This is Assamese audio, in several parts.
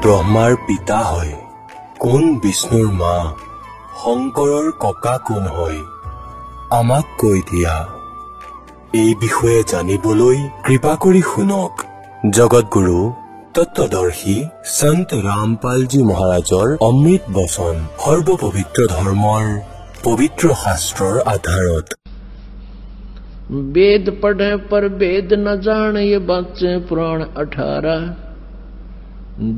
কোন ব্ৰহ্মাৰ পিতা হয় কোন বিষ্ণুৰ মা শংকৰৰ ককা কোন হয় আমাক কৈ দিয়া এই বিষয়ে জানিবলৈ কৃপা কৰি শুনক জগতগুৰু তত্বদৰ্শী সন্ত ৰামপালজী মহাৰাজৰ অমৃত বচন সৰ্বপবিত্ৰ ধৰ্মৰ পবিত্ৰ শাস্ত্ৰৰ আধাৰত वेद पढ़े पर वेद न जान ये बच्चे पुराण अठारह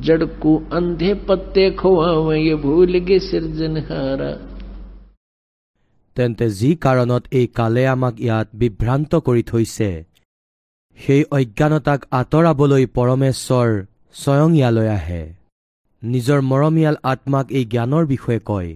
जड़ को अंधे पत्ते खुआवे ये भूल गे सृजनहारा তেন্তে যি কাৰণত এই কালে আমাক ইয়াত বিভ্ৰান্ত কৰি থৈছে সেই অজ্ঞানতাক আঁতৰাবলৈ পৰমেশ্বৰ স্বয়ং ইয়ালৈ আহে নিজৰ মৰমীয়াল আত্মাক এই জ্ঞানৰ বিষয়ে কয়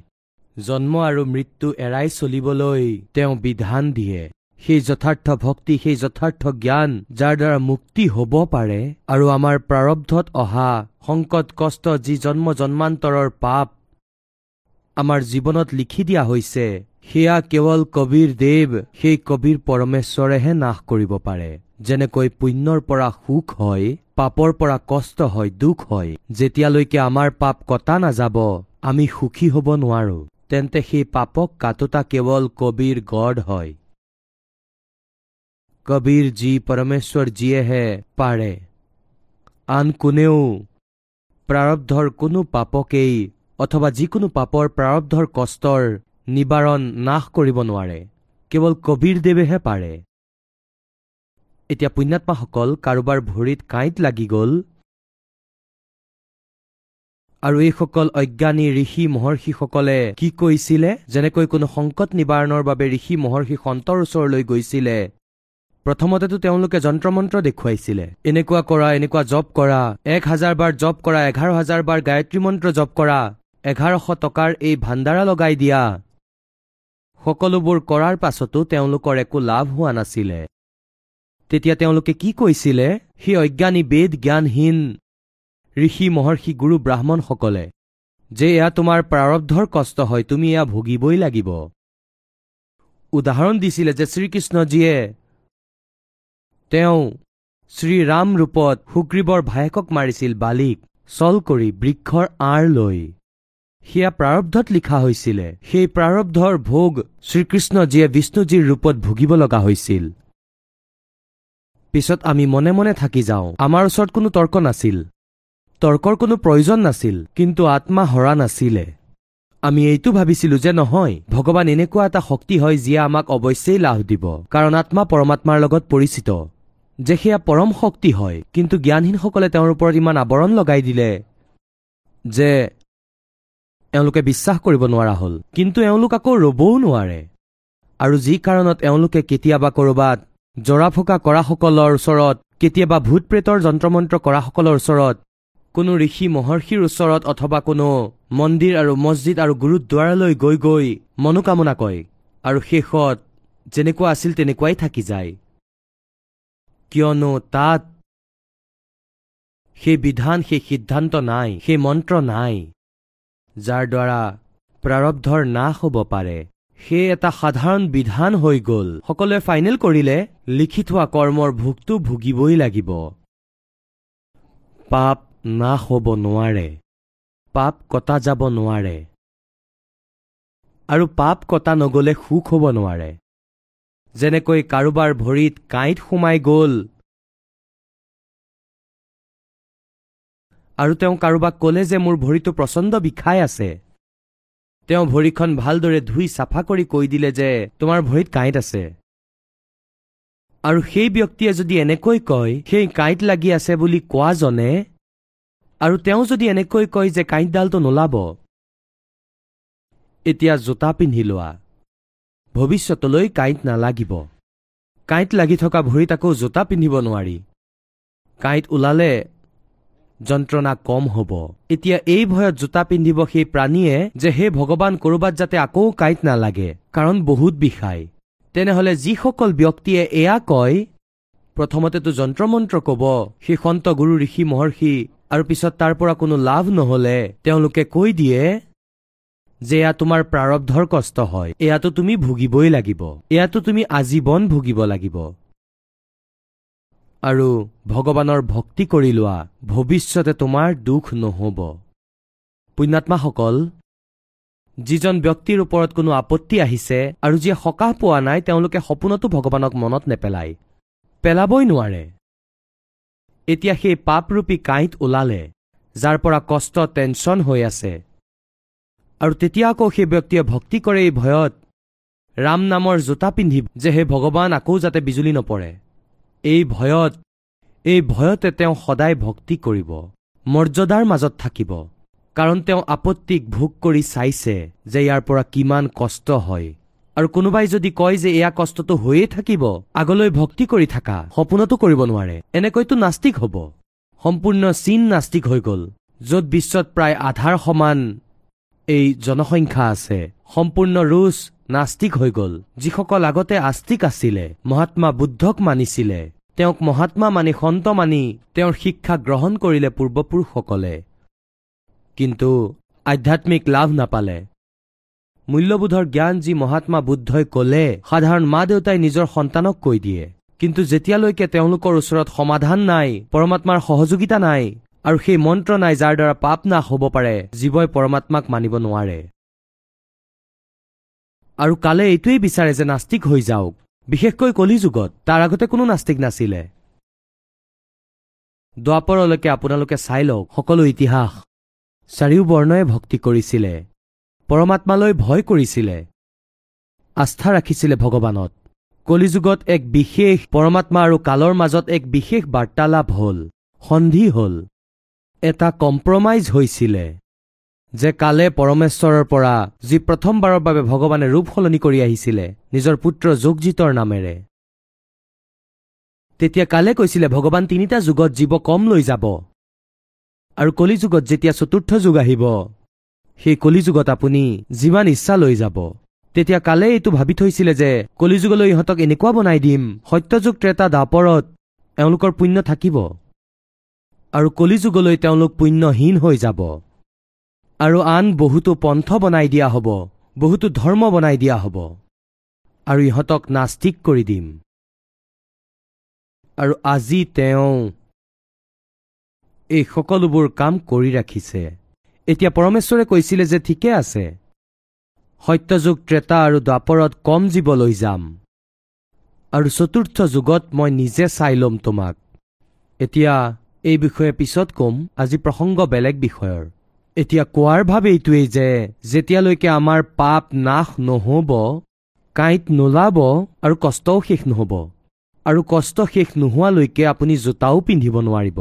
জন্ম আৰু মৃত্যু এৰাই চলিবলৈ তেওঁ বিধান দিয়ে সেই যথাৰ্থ ভক্তি সেই যথাৰ্থ জ্ঞান যাৰ দ্বাৰা মুক্তি হ'ব পাৰে আৰু আমাৰ প্ৰাৰব্ধত অহা সংকট কষ্ট যি জন্ম জন্মান্তৰৰ পাপ আমাৰ জীৱনত লিখি দিয়া হৈছে সেয়া কেৱল কবিৰ দেৱ সেই কবিৰ পৰমেশ্বৰেহে নাশ কৰিব পাৰে। যেনেকৈ পুণ্যৰ পৰা সুখ হয় পাপৰ পৰা কষ্ট হয় দুখ হয় যেতিয়ালৈকে আমাৰ পাপ কটা নাযাব আমি সুখী হ'ব নোৱাৰো। তেন্তে সেই পাপক কাটোতা কেৱল কবিৰ গঢ় হয়। কবিৰ যি পৰমেশ্বৰ যিয়েহে পাৰে আন কোনেও প্ৰাৰব্ধৰ কোনো পাপকেই অথবা যিকোনো পাপৰ প্ৰাৰব্ধৰ কষ্টৰ নিবাৰণ নাশ কৰিব নোৱাৰে কেৱল কবিৰ দেৱেহে পাৰে এতিয়া পুণ্যাত্মাসকল কাৰোবাৰ ভৰিত কাঁইট লাগি গ'ল আৰু এইসকল অজ্ঞানী ঋষি মহৰ্ষিসকলে কি কৈছিলে যেনেকৈ কোনো সংকট নিবাৰণৰ বাবে ঋষি মহৰ্ষি সন্তৰ ওচৰলৈ গৈছিলে প্ৰথমতেতো তেওঁলোকে যন্ত্ৰ মন্ত্ৰ দেখুৱাইছিলে। এনেকুৱা কৰা এনেকুৱা জপ কৰা এক হাজাৰ বাৰ জপ কৰা এঘাৰ হাজাৰ বাৰ গায়ত্ৰী মন্ত্ৰ জপ কৰা এঘাৰশ টকাৰ এই ভাণ্ডাৰা লগাই দিয়া। সকলোবোৰ কৰাৰ পাছতো তেওঁলোকৰ একো লাভ হোৱা নাছিলে। তেতিয়া তেওঁলোকে কি কৈছিলে? সেই অজ্ঞানী বেদ জ্ঞানহীন ঋষি মহৰ্ষি গুৰু ব্ৰাহ্মণসকলে যে এয়া তোমাৰ প্ৰাৰব্ধৰ কষ্ট হয় তুমি এয়া ভুগিবই লাগিব। উদাহৰণ দিছিলে যে শ্ৰীকৃষ্ণজীয়ে তেওঁ শ্ৰীৰাম ৰূপত সুগ্ৰীৱৰ ভায়েকক মাৰিছিল বালিক চল কৰি বৃক্ষৰ আঁৰ লৈ। সেয়া প্ৰাৰব্ধত লিখা হৈছিলে। সেই প্ৰাৰব্ধৰ ভোগ শ্ৰীকৃষ্ণজীয়ে বিষ্ণুজীৰ ৰূপত ভুগিব লগা হৈছিল। পিছত আমি মনে মনে থাকি যাওঁ। আমাৰ ওচৰত কোনো তৰ্ক নাছিল। তৰ্কৰ কোনো প্ৰয়োজন নাছিল। কিন্তু আত্মা হৰা নাছিলে। আমি এইটো ভাবিছিলো যে নহয় ভগৱান এনেকুৱা এটা শক্তি হয় যিয়ে আমাক অৱশ্যেই লাভ দিব। কাৰণ আত্মা পৰমাত্মাৰ লগত পৰিচিত। যে সেয়া পৰম শক্তি হয় কিন্তু জ্ঞানহীনসকলে তেওঁৰ ওপৰত ইমান আৱৰণ লগাই দিলে যে এওঁলোকে বিশ্বাস কৰিব নোৱাৰা হ'ল। কিন্তু এওঁলোক আকৌ ৰবও নোৱাৰে। আৰু যি কাৰণত এওঁলোকে কেতিয়াবা ক'ৰবাত জৰা ফুকা কৰাসকলৰ ওচৰত কেতিয়াবা ভূত প্ৰেতৰ যন্ত্ৰমন্ত্ৰ কৰাসকলৰ ওচৰত কোনো ঋষি মহৰ্ষিৰ ওচৰত অথবা কোনো মন্দিৰ আৰু মছজিদ আৰু গুৰুদ্বাৰালৈ গৈ গৈ মনোকামনা কয় আৰু শেষত যেনেকুৱা আছিল তেনেকুৱাই থাকি যায়। কিয়নো তাত সেই বিধান সেই সিদ্ধান্ত নাই সেই মন্ত্ৰ নাই যাৰ দ্বাৰা প্ৰাৰব্ধৰ নাশ হ'ব পাৰে। সেই এটা সাধাৰণ বিধান হৈ গ'ল। সকলোৱে ফাইনেল কৰিলে লিখি থোৱা কৰ্মৰ ভোগটো ভুগিবই লাগিব। পাপ নাশ হ'ব নোৱাৰে। পাপ কটা যাব নোৱাৰে। আৰু পাপ কটা নগলে সুখ হ'ব নোৱাৰে। যেনেকৈ কাৰোবাৰ ভৰিত কাঁইট সোমাই গ'ল। আৰু তেওঁ কাৰোবাক ক'লে যে মোৰ ভৰিটো প্ৰচণ্ড বিষাই আছে। তেওঁ ভৰিখন ভালদৰে ধুই চাফা কৰি কৈ দিলে যে তোমাৰ ভৰিত কাঁইট আছে। আৰু সেই ব্যক্তিয়ে যদি এনেকৈ কয় সেই কাঁইট লাগি আছে বুলি কোৱাজনে আৰু তেওঁ যদি এনেকৈ কয় যে কাঁইটডালটো নোলাব এতিয়া জোতা পিন্ধি লোৱা। ভৱিষ্যতলৈ কাঁইট নালাগিব। কাঁইট লাগি থকা ভৰিত আকৌ জোতা পিন্ধিব নোৱাৰি। কাঁইট ওলালে যন্ত্ৰণা কম হ'ব। এতিয়া এই ভয়ত জোতা পিন্ধিব সেই প্ৰাণীয়ে যে হে ভগৱান ক'ৰবাত যাতে আকৌ কাঁইট নালাগে কাৰণ বহুত বিষায়। তেনেহলে যিসকল ব্যক্তিয়ে এয়া কয় প্ৰথমতেতো যন্ত্ৰমন্ত্ৰ কব সেই সন্ত গুৰু ঋষি মহৰ্ষি আৰু পিছত তাৰ পৰা কোনো লাভ নহলে তেওঁলোকে কৈ দিয়ে যে এয়া তোমাৰ প্ৰাৰব্ধৰ কষ্ট হয় এয়াতো তুমি ভুগিবই লাগিব। এয়াতো তুমি আজীৱন ভুগিব লাগিব। আৰু ভগৱানৰ ভক্তি কৰি লোৱা ভৱিষ্যতে তোমাৰ দুখ নহ'ব। পুণ্যাত্মাসকল যিজন ব্যক্তিৰ ওপৰত কোনো আপত্তি আহিছে আৰু যিয়ে সকাহ পোৱা নাই তেওঁলোকে সপোনতো ভগৱানক মনত নেপেলায়। পেলাবই নোৱাৰে। এতিয়া সেই পাপৰূপী কাঁইট ওলালে যাৰ পৰা কষ্ট টেনশ্যন হৈ আছে। আৰু তেতিয়া আকৌ সেই ব্যক্তিয়ে ভক্তি কৰে এই ভয়ত। ৰাম নামৰ জোতা পিন্ধি যে হে ভগৱান আকৌ যাতে বিজুলী নপৰে। এই ভয়ত এই ভয়তে তেওঁ সদায় ভক্তি কৰিব। মৰ্যাদাৰ মাজত থাকিব। কাৰণ তেওঁ আপত্তিক ভোগ কৰি চাইছে যে ইয়াৰ পৰা কিমান কষ্ট হয়। আৰু কোনোবাই যদি কয় যে এয়া কষ্টটো হৈয়ে থাকিব আগলৈ ভক্তি কৰি থাকা সপোনতো কৰিব নোৱাৰে। এনেকৈতো নাস্তিক হ'ব। সম্পূৰ্ণ চীন নাস্তিক হৈ গ'ল য'ত বিশ্বত প্ৰায় আধাৰ সমান এই জনসংখ্যা আছে। সম্পূৰ্ণ ৰুছ নাস্তিক হৈ গ'ল। যিসকল আগতে আস্তিক আছিলে মহাত্মা বুদ্ধক মানিছিলে। তেওঁক মহাত্মা মানি সন্ত মানি তেওঁৰ শিক্ষা গ্ৰহণ কৰিলে পূৰ্বপুৰুষসকলে। কিন্তু আধ্যাত্মিক লাভ নাপালে। মূল্যবোধৰ জ্ঞান যি মহাত্মা বুদ্ধই কলে সাধাৰণ মা দেউতাই নিজৰ সন্তানক কৈ দিয়ে। কিন্তু যেতিয়ালৈকে তেওঁলোকৰ ওচৰত সমাধান নাই পৰমাত্মাৰ সহযোগিতা নাই আৰু সেই মন্ত্ৰ নাই যাৰ দ্বাৰা পাপ নাশ হ'ব পাৰে জীৱই পৰমাত্মাক মানিব নোৱাৰে। আৰু কালে এইটোৱেই বিচাৰে যে নাস্তিক হৈ যাওক বিশেষকৈ কলিযুগত তাৰ আগতে কোনো নাস্তিক নাছিলে। দ্বাপৰলৈকে আপোনালোকে চাই লওক সকলো ইতিহাস। চাৰিও বৰ্ণই ভক্তি কৰিছিলে। পৰমাত্মালৈ ভয় কৰিছিলে। আস্থা ৰাখিছিলে ভগৱানত। কলিযুগত এক বিশেষ পৰমাত্মা আৰু কালৰ মাজত এক বিশেষ বাৰ্তালাপ হ'ল। সন্ধি হ'ল। এটা কম্প্ৰমাইজ হৈছিলে যে কালে পৰমেশ্বৰৰ পৰা যি প্ৰথমবাৰৰ বাবে ভগৱানে ৰূপ সলনি কৰি আহিছিলে নিজৰ পুত্ৰ যোগজিতৰ নামেৰে। তেতিয়া কালে কৈছিলে ভগৱান তিনিটা যুগত জীৱ কম লৈ যাব। আৰু কলিযুগত যেতিয়া চতুৰ্থ যুগ আহিব সেই কলিযুগত আপুনি যিমান ইচ্ছা লৈ যাব। তেতিয়া কালে এইটো ভাবি থৈছিলে যে কলিযুগলৈ ইহঁতক এনেকুৱা বনাই দিম সত্যযুগ ত্ৰেতা দাপৰত এওঁলোকৰ পুণ্য থাকিব। আৰু কলিযুগলৈ তেওঁলোক পুণ্যহীন হৈ যাব। আৰু আন বহুতো পন্থ বনাই দিয়া হ'ব বহুতো ধৰ্ম বনাই দিয়া হ'ব। আৰু ইহঁতক নাস্তিক কৰি দিম। আৰু আজি তেওঁ এই সকলোবোৰ কাম কৰি ৰাখিছে। এতিয়া পৰমেশ্বৰে কৈছিলে যে ঠিকে আছে। সত্যযুগ ত্ৰেতা আৰু দ্বাপৰত কম জীৱ লৈ যাম। আৰু চতুৰ্থ যুগত মই নিজে চাই ল'ম তোমাক। এতিয়া এই বিষয়ে পিছত কম আজি প্ৰসংগ বেলেগ বিষয়ৰ। এতিয়া কোৱাৰ ভাৱ এইটোৱেই যে যেতিয়ালৈকে আমাৰ পাপ নাশ নহ'ব কাঁইট নোলাব আৰু কষ্টও শেষ নহ'ব। আৰু কষ্ট শেষ নোহোৱালৈকে আপুনি জোতাও পিন্ধিব নোৱাৰিব।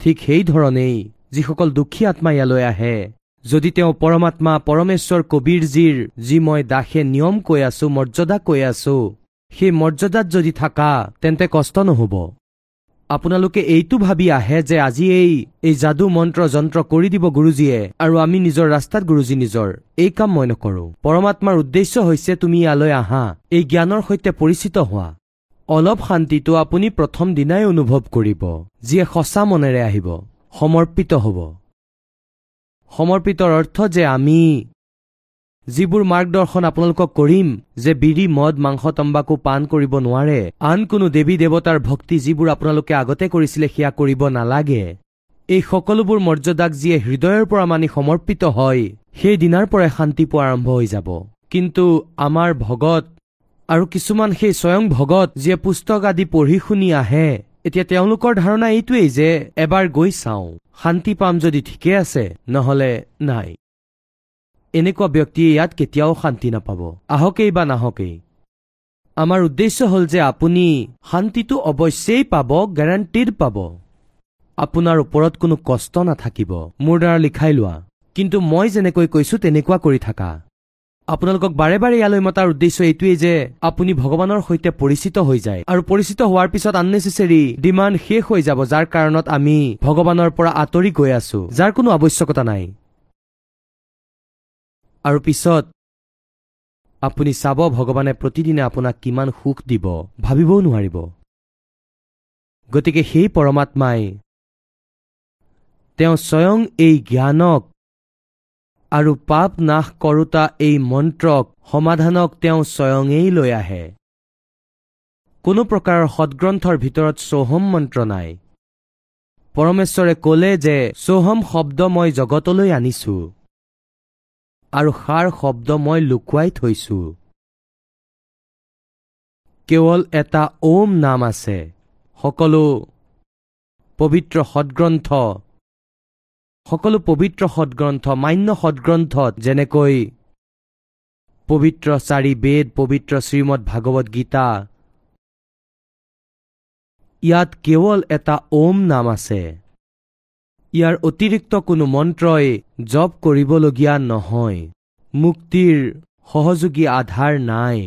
ঠিক সেইধৰণেই যিসকল দুখী আত্মা ইয়ালৈ আহে যদি তেওঁ পৰমাত্মা পৰমেশ্বৰ কবীৰজীৰ যি মই দাসে নিয়ম কৈ আছো মৰ্যাদা কৈ আছো সেই মৰ্যাদাত যদি থাকা তেন্তে কষ্ট নহ'ব। আপোনালোকে এইটো ভাবি আহে যে আজি এই এই যাদু মন্ত্ৰ যন্ত্ৰ কৰি দিব গুৰুজীয়ে আৰু আমি নিজৰ ৰাস্তাত গুৰুজী নিজৰ। এই কাম মই নকৰো। পৰমাত্মাৰ উদ্দেশ্য হৈছে তুমি ইয়ালৈ আহা। এই জ্ঞানৰ সৈতে পৰিচিত হোৱা। অলপ শান্তিটো আপুনি প্ৰথম দিনাই অনুভৱ কৰিব যিয়ে সঁচা মনেৰে আহিব। সমৰ্পিত হ'ব। সমৰ্পিতৰ অৰ্থ যে আমি যিবোৰ মাৰ্গদৰ্শন আপোনালোকক কৰিম যে বিড়ি মদ মাংস তম্বাকু পাণ কৰিব নোৱাৰে। আন কোনো দেৱী দেৱতাৰ ভক্তি যিবোৰ আপোনালোকে আগতে কৰিছিলে সেয়া কৰিব নালাগে। এই সকলোবোৰ মৰ্যাদাক যিয়ে হৃদয়ৰ পৰা মানি সমৰ্পিত হয় সেই দিনাৰ পৰাই শান্তি পোৱা আৰম্ভ হৈ যাব। কিন্তু আমাৰ ভগত আৰু কিছুমান সেই স্বয়ং ভগত যিয়ে পুস্তক আদি পঢ়ি শুনি আহে এতিয়া তেওঁলোকৰ ধাৰণা এইটোৱেই যে এবাৰ গৈ চাওঁ। শান্তি পাম যদি ঠিকে আছে নহলে নাই। এনেকুৱা ব্যক্তিয়ে ইয়াত কেতিয়াও শান্তি নাপাব। আহকেই বা নাহকেই। আমাৰ উদ্দেশ্য হ'ল যে আপুনি শান্তিটো অৱশ্যেই পাব গেৰাণ্টিড পাব। আপোনাৰ ওপৰত কোনো কষ্ট নাথাকিব। মোৰ দ্বাৰা লিখাই লোৱা। কিন্তু মই যেনেকৈ কৈছো তেনেকুৱা কৰি থাকা। আপোনালোকক বাৰে বাৰে ইয়ালৈ মতাৰ উদ্দেশ্য এইটোৱেই যে আপুনি ভগৱানৰ সৈতে পৰিচিত হৈ যায়। আৰু পৰিচিত হোৱাৰ পিছত আননেচেচেৰী ডিমাণ্ড শেষ হৈ যাব যাৰ কাৰণত আমি ভগৱানৰ পৰা আঁতৰি গৈ আছো যাৰ কোনো আৱশ্যকতা নাই। আৰু পিছত আপুনি চাব ভগৱানে প্ৰতিদিনে আপোনাক কিমান সুখ দিব ভাবিবও নোৱাৰিব। গতিকে সেই পৰমাত্মাই তেওঁ স্বয়ং এই জ্ঞানক আৰু পাপ নাশ কৰোতা এই মন্ত্ৰক সমাধানক তেওঁ স্বয়ঙেই লৈ আহে। কোনো প্ৰকাৰৰ সদগ্ৰন্থৰ ভিতৰত চৌহম মন্ত্ৰ নাই। পৰমেশ্বৰে ক'লে যে চৌহম শব্দ মই জগতলৈ আনিছো। আৰু সাৰ শব্দ মই লুকুৱাই থৈছো। কেৱল এটা ওম নাম আছে। সকলো পবিত্ৰ সদগ্ৰন্থ সকলো পবিত্ৰ সদগ্ৰন্থ মান্য সদগ্ৰন্থত যেনেকৈ পবিত্ৰ চাৰি বেদ পবিত্ৰ শ্ৰীমদ ভাগৱত গীতা ইয়াত কেৱল এটা ওম নাম আছে। ইয়াৰ অতিৰিক্ত কোনো মন্ত্ৰই জপ কৰিবলগীয়া নহয়। মুক্তিৰ সহযোগী আধাৰ নাই।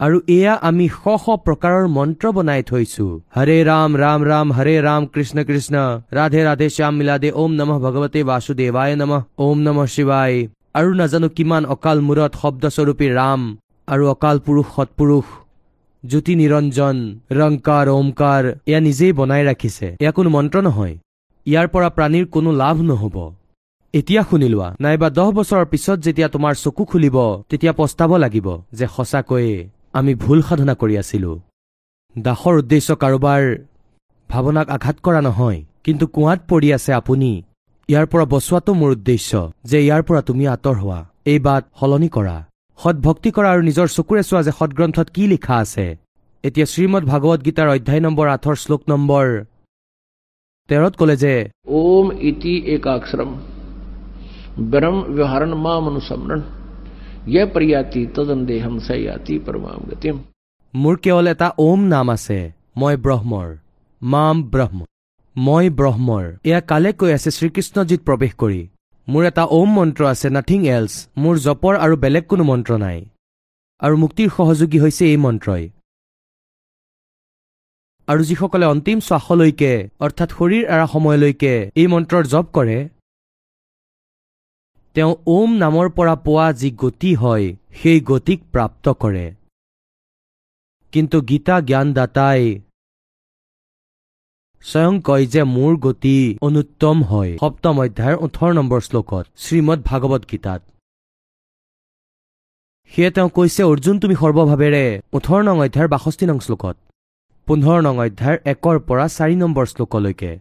আৰু এয়া আমি শ শ প্ৰকাৰৰ মন্ত্ৰ বনাই থৈছো। হৰে ৰাম ৰাম ৰাম হৰে ৰাম কৃষ্ণ কৃষ্ণ ৰাধে ৰাধে শ্যাম মিলাদে ওম নমঃ ভগৱতে বাসুদেৱায় নমঃ ওম নমঃ শিৱায়। আৰু নাজানো কিমান অকাল মূৰত শব্দস্বৰূপী ৰাম আৰু অকাল পুৰুষ সৎপুৰুষ। জ্যোতি নিৰঞ্জন ৰংকাৰ ওমকাৰ এয়া নিজেই বনাই ৰাখিছে। এয়া কোনো মন্ত্ৰ নহয়। ইয়াৰ পৰা প্ৰাণীৰ কোনো লাভ নহব। এতিয়া শুনি লোৱা নাইবা দহ বছৰৰ পিছত যেতিয়া তোমাৰ চকু খুলিব তেতিয়া পস্তাব লাগিব যে সঁচাকৈয়ে আমি ভুল সাধনা কৰি আছিলো। দাসৰ উদ্দেশ্য কাৰোবাৰ ভাৱনাক আঘাত কৰা নহয় কিন্তু কুঁৱাত পৰি আছে আপুনি। ইয়াৰ পৰা বচোৱাটো মোৰ উদ্দেশ্য যে ইয়াৰ পৰা তুমি আঁতৰ হোৱা। এই বাট সলনি কৰা। সদভক্তি কৰা আৰু নিজৰ চকুৰে চোৱা যে সদগ্ৰন্থত কি লিখা আছে। এতিয়া শ্ৰীমদ ভাগৱত গীতাৰ অধ্যায় নম্বৰ আঠৰ শ্লোক নম্বৰ তেৰত কলে যে ওম ইতি একাক্ষৰম ব্ৰহ্ম ব্যৱহাৰ মা মনুসমৰণ য়ে প্ৰিয়াতি তদন দেহম সয়াতি পৰমাম গতিম। মোৰ কেৱল এটা ওম নাম আছে মই ব্ৰহ্মৰ মাম ব্ৰহ্ম মই ব্ৰহ্মৰ। এয়া কালে কৈ আছে শ্ৰীকৃষ্ণজিত প্ৰৱেশ কৰি। মোৰ এটা ওম মন্ত্ৰ আছে নাথিং এলছ মোৰ জপৰ আৰু বেলেগ কোনো মন্ত্ৰ নাই। আৰু মুক্তিৰ সহযোগী হৈছে এই মন্ত্ৰই। আৰু যিসকলে অন্তিম শ্বাসলৈকে অৰ্থাৎ শৰীৰ এৰা সময়লৈকে এই মন্ত্ৰৰ জপ কৰে তেওঁ ওম নামৰ পৰা পোৱা যি গতি হয় সেই গতিক প্ৰাপ্ত কৰে। কিন্তু গীতা জ্ঞানদাতাই স্বয়ং কয় যে মোৰ গতি অনুত্তম হয়। সপ্তম অধ্যায়ৰ ওঠৰ নম্বৰ শ্লোকত শ্ৰীমদ ভাগৱত গীতাত। সেয়ে তেওঁ কৈছে অৰ্জুন তুমি সৰ্বভাৱেৰে ওঠৰ নং অধ্যায়ৰ বাষষ্ঠি নং শ্লোকত পোন্ধৰ নং অধ্যায়ৰ একৰ পৰা চাৰি নম্বৰ শ্লোকলৈকে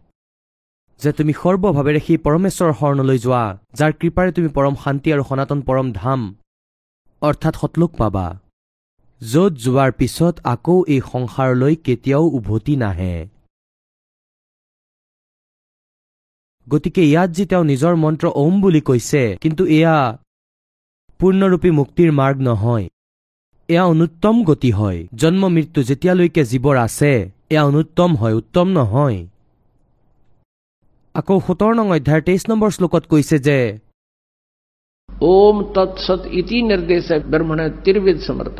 যে তুমি সৰ্বভাৱেৰে সেই পৰমেশ্বৰৰ শৰণলৈ যোৱা যাৰ কৃপাৰে তুমি পৰম শান্তি আৰু সনাতন পৰম ধাম অৰ্থাৎ সতলোক পাবা য'ত যোৱাৰ পিছত আকৌ এই সংসাৰলৈ কেতিয়াও উভতি নাহে। গতিকে ইয়াত যি তেওঁ নিজৰ মন্ত্ৰ ওম বুলি কৈছে কিন্তু এয়া পূৰ্ণৰূপী মুক্তিৰ মাৰ্গ নহয়। এয়া অনুত্তম গতি হয়। জন্ম মৃত্যু যেতিয়ালৈকে জীৱৰ আছে এয়া অনুত্তম হয় উত্তম নহয়। আকৌ সোতৰ নং অধ্যায়ৰ তেইছ নম্বৰ শ্লোকত কৈছে যে ওম তৎসত ইতি নিৰ্দেশ ব্ৰহ্মণে ত্ৰিবিধ সমৰ্থ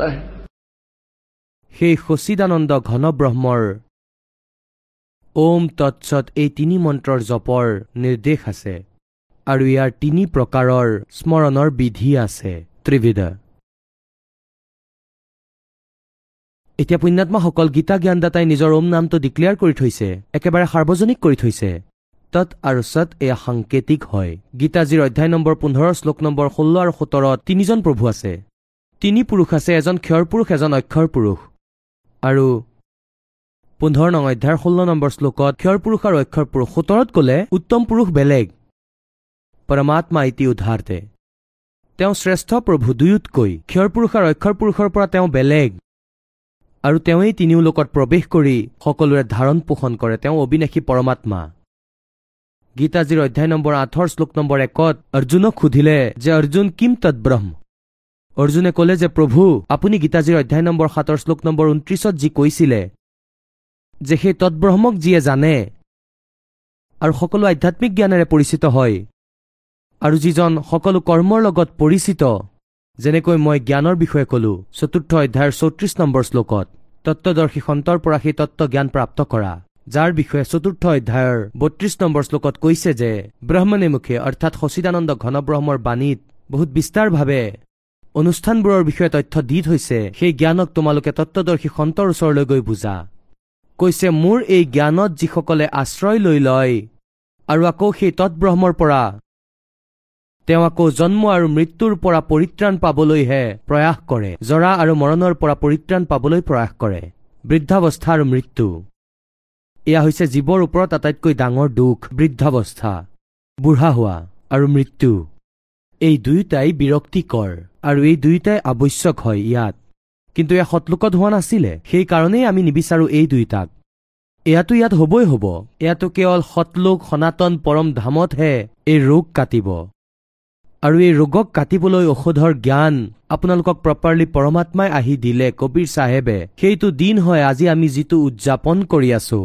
সেই সচিদানন্দ ঘন ব্ৰহ্মৰ ওম তৎসত এই তিনি মন্ত্ৰৰ জপৰ নিৰ্দেশ আছে। আৰু ইয়াৰ তিনি প্ৰকাৰৰ স্মৰণৰ বিধি আছে। ত্ৰিবিধ। এতিয়া পুণ্যাত্মাসকল গীতা জ্ঞানদাতাই নিজৰ ওম নামটো ডিক্লেয়াৰ কৰি থৈছে। একেবাৰে সাৰ্বজনিক কৰি থৈছে। তৎ আৰু সৎ এয়া সাংকেতিক হয়। গীতাজীৰ অধ্যায় নম্বৰ পোন্ধৰ শ্লোক নম্বৰ ষোল্ল আৰু সোতৰত তিনিজন প্ৰভু আছে। তিনি পুৰুষ আছে এজন ক্ষৰ পুৰুষ এজন অক্ষৰ পুৰুষ। আৰু পোন্ধৰ নং অধ্যায়ৰ ষোল্ল নম্বৰ শ্লোকত ক্ষৰ পুৰুষ আৰু অক্ষৰ পুৰুষ সোতৰত ক'লে উত্তম পুৰুষ বেলেগ পৰমাত্মা ইতি উদ্ধাৰতে। তেওঁ শ্ৰেষ্ঠ প্ৰভু দুয়োতকৈ ক্ষৰ পুৰুষ আৰু অক্ষৰ পুৰুষৰ পৰা তেওঁ বেলেগ। আৰু তেওঁৱেই তিনিও লোকত প্ৰৱেশ কৰি সকলোৰে ধাৰণ পোষণ কৰে তেওঁ অবিনাশী পৰমাত্মা। গীতাজীৰ অধ্যায় নম্বৰ আঠৰ শ্লোক নম্বৰ একত অৰ্জুনক সুধিলে যে অৰ্জুন কিম তৎব্ৰহ্ম অৰ্জুনে ক'লে যে প্ৰভু আপুনি গীতাজীৰ অধ্যায় নম্বৰ সাতৰ শ্লোক নম্বৰ ঊনত্ৰিছত যি কৈছিলে যে সেই তৎব্ৰহ্মক যিয়ে জানে আৰু সকলো আধ্যাত্মিক জ্ঞানেৰে পৰিচিত হয় আৰু যিজন সকলো কৰ্মৰ লগত পৰিচিত যেনেকৈ মই জ্ঞানৰ বিষয়ে কলো চতুৰ্থ অধ্যায়ৰ চৌত্ৰিশ নম্বৰ শ্লোকত তত্বদৰ্শী সন্তৰ পৰা সেই তত্ত্ব জ্ঞান প্ৰাপ্ত কৰা যাৰ বিষয়ে চতুৰ্থ অধ্যায়ৰ বত্ৰিশ নম্বৰ শ্লোকত কৈছে যে ব্ৰহ্মণে মুখে অৰ্থাৎ সচিদানন্দ ঘনব্ৰহ্মৰ বাণীত বহুত বিস্তাৰভাৱে অনুষ্ঠানবোৰৰ বিষয়ে তথ্য দি থৈছে সেই জ্ঞানক তোমালোকে তত্বদৰ্শী সন্তৰ ওচৰলৈ গৈ বুজা। কৈছে মোৰ এই জ্ঞানত যিসকলে আশ্ৰয় লৈ লয় আৰু আকৌ সেই তৎব্ৰহ্মৰ পৰা তেওঁ আকৌ জন্ম আৰু মৃত্যুৰ পৰা পৰিত্ৰাণ পাবলৈহে প্ৰয়াস কৰে। জৰা আৰু মৰণৰ পৰা পৰিত্ৰাণ পাবলৈ প্ৰয়াস কৰে। বৃদ্ধাৱস্থা আৰু মৃত্যু। এয়া হৈছে জীৱৰ ওপৰত আটাইতকৈ ডাঙৰ দুখ বৃদ্ধাৱস্থা বুঢ়া হোৱা আৰু মৃত্যু। এই দুয়োটাই বিৰক্তিকৰ আৰু এই দুয়োটাই আৱশ্যক হয় ইয়াত। কিন্তু এয়া সৎলোকত হোৱা নাছিলে। সেইকাৰণেই আমি নিবিচাৰো এই দুয়োটাক এয়াতো ইয়াত হ'বই হ'ব। এয়াতো কেৱল সৎলোক সনাতন পৰম ধামতহে এই ৰোগ কাটিব। আৰু এই ৰোগক কাটিবলৈ ঔষধৰ জ্ঞান আপোনালোকক প্ৰপাৰলি পৰমাত্মাই আহি দিলে কবিৰ চাহেবে। সেইটো দিন হয় আজি আমি যিটো উদযাপন কৰি আছো।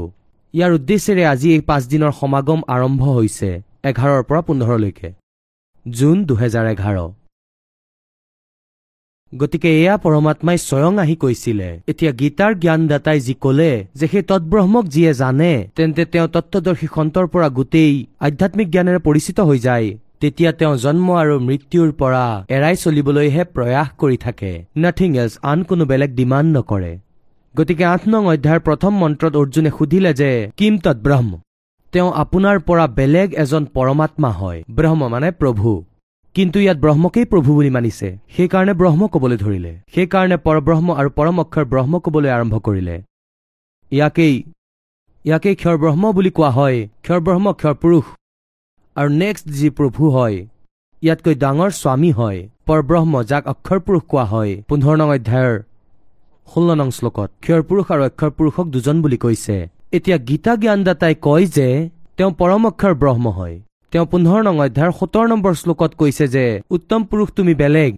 ইয়াৰ উদ্দেশ্যেৰে আজি এই পাঁচদিনৰ সমাগম আৰম্ভ হৈছে এঘাৰৰ পৰা পোন্ধৰলৈকে। জুন দুহেজাৰ এঘাৰ। গতিকে এয়া পৰমাত্মাই স্বয়ং আহি কৈছিলে। এতিয়া গীতাৰ জ্ঞানদাতাই যি কলে যে সেই তৎব্ৰহ্মক যিয়ে জানে তেন্তে তেওঁ তত্বদৰ্শী সন্তৰ পৰা গোটেই আধ্যাত্মিক জ্ঞানেৰে পৰিচিত হৈ যায়। তেতিয়া তেওঁ জন্ম আৰু মৃত্যুৰ পৰা এৰাই চলিবলৈহে প্ৰয়াস কৰি থাকে। নাথিং এলছ আন কোনো বেলেগ ডিমাণ্ড নকৰে। গতিকে আঠ নং অধ্যায়ৰ প্ৰথম মন্ত্ৰত অৰ্জুনে সুধিলে যে কিম তৎব্ৰহ্ম? তেওঁ আপোনাৰ পৰা বেলেগ এজন পৰমাত্মা হয়। ব্ৰহ্ম মানে প্ৰভু। কিন্তু ইয়াত ব্ৰহ্মকেই প্ৰভু বুলি মানিছে। সেইকাৰণে ব্ৰহ্ম কবলৈ ধৰিলে। সেইকাৰণে পৰব্ৰহ্ম আৰু পৰম অক্ষৰ ব্ৰহ্ম কবলৈ আৰম্ভ কৰিলে। ইয়াকেই ইয়াকেই ক্ষৰ ব্ৰহ্ম বুলি কোৱা হয়। ক্ষৰ ব্ৰহ্ম ক্ষৰ পুৰুষ। আৰু নেক্সট যি প্ৰভু হয় ইয়াতকৈ ডাঙৰ স্বামী হয়। পৰব্ৰহ্ম যাক অক্ষৰ পুৰুষ কোৱা হয়। পোন্ধৰ নং অধ্যায়ৰ ষোল্ল নং শ্লোকত ক্ষৰ পুৰুষ আৰু অক্ষৰ পুৰুষক দুজন বুলি কৈছে। এতিয়া গীতা জ্ঞানদাতাই কয় যে তেওঁ পৰম অক্ষৰ ব্ৰহ্ম হয়। তেওঁ পোন্ধৰ নং অধ্যায়ৰ সোতৰ নম্বৰ শ্লোকত কৈছে যে উত্তম পুৰুষ তুমি বেলেগ।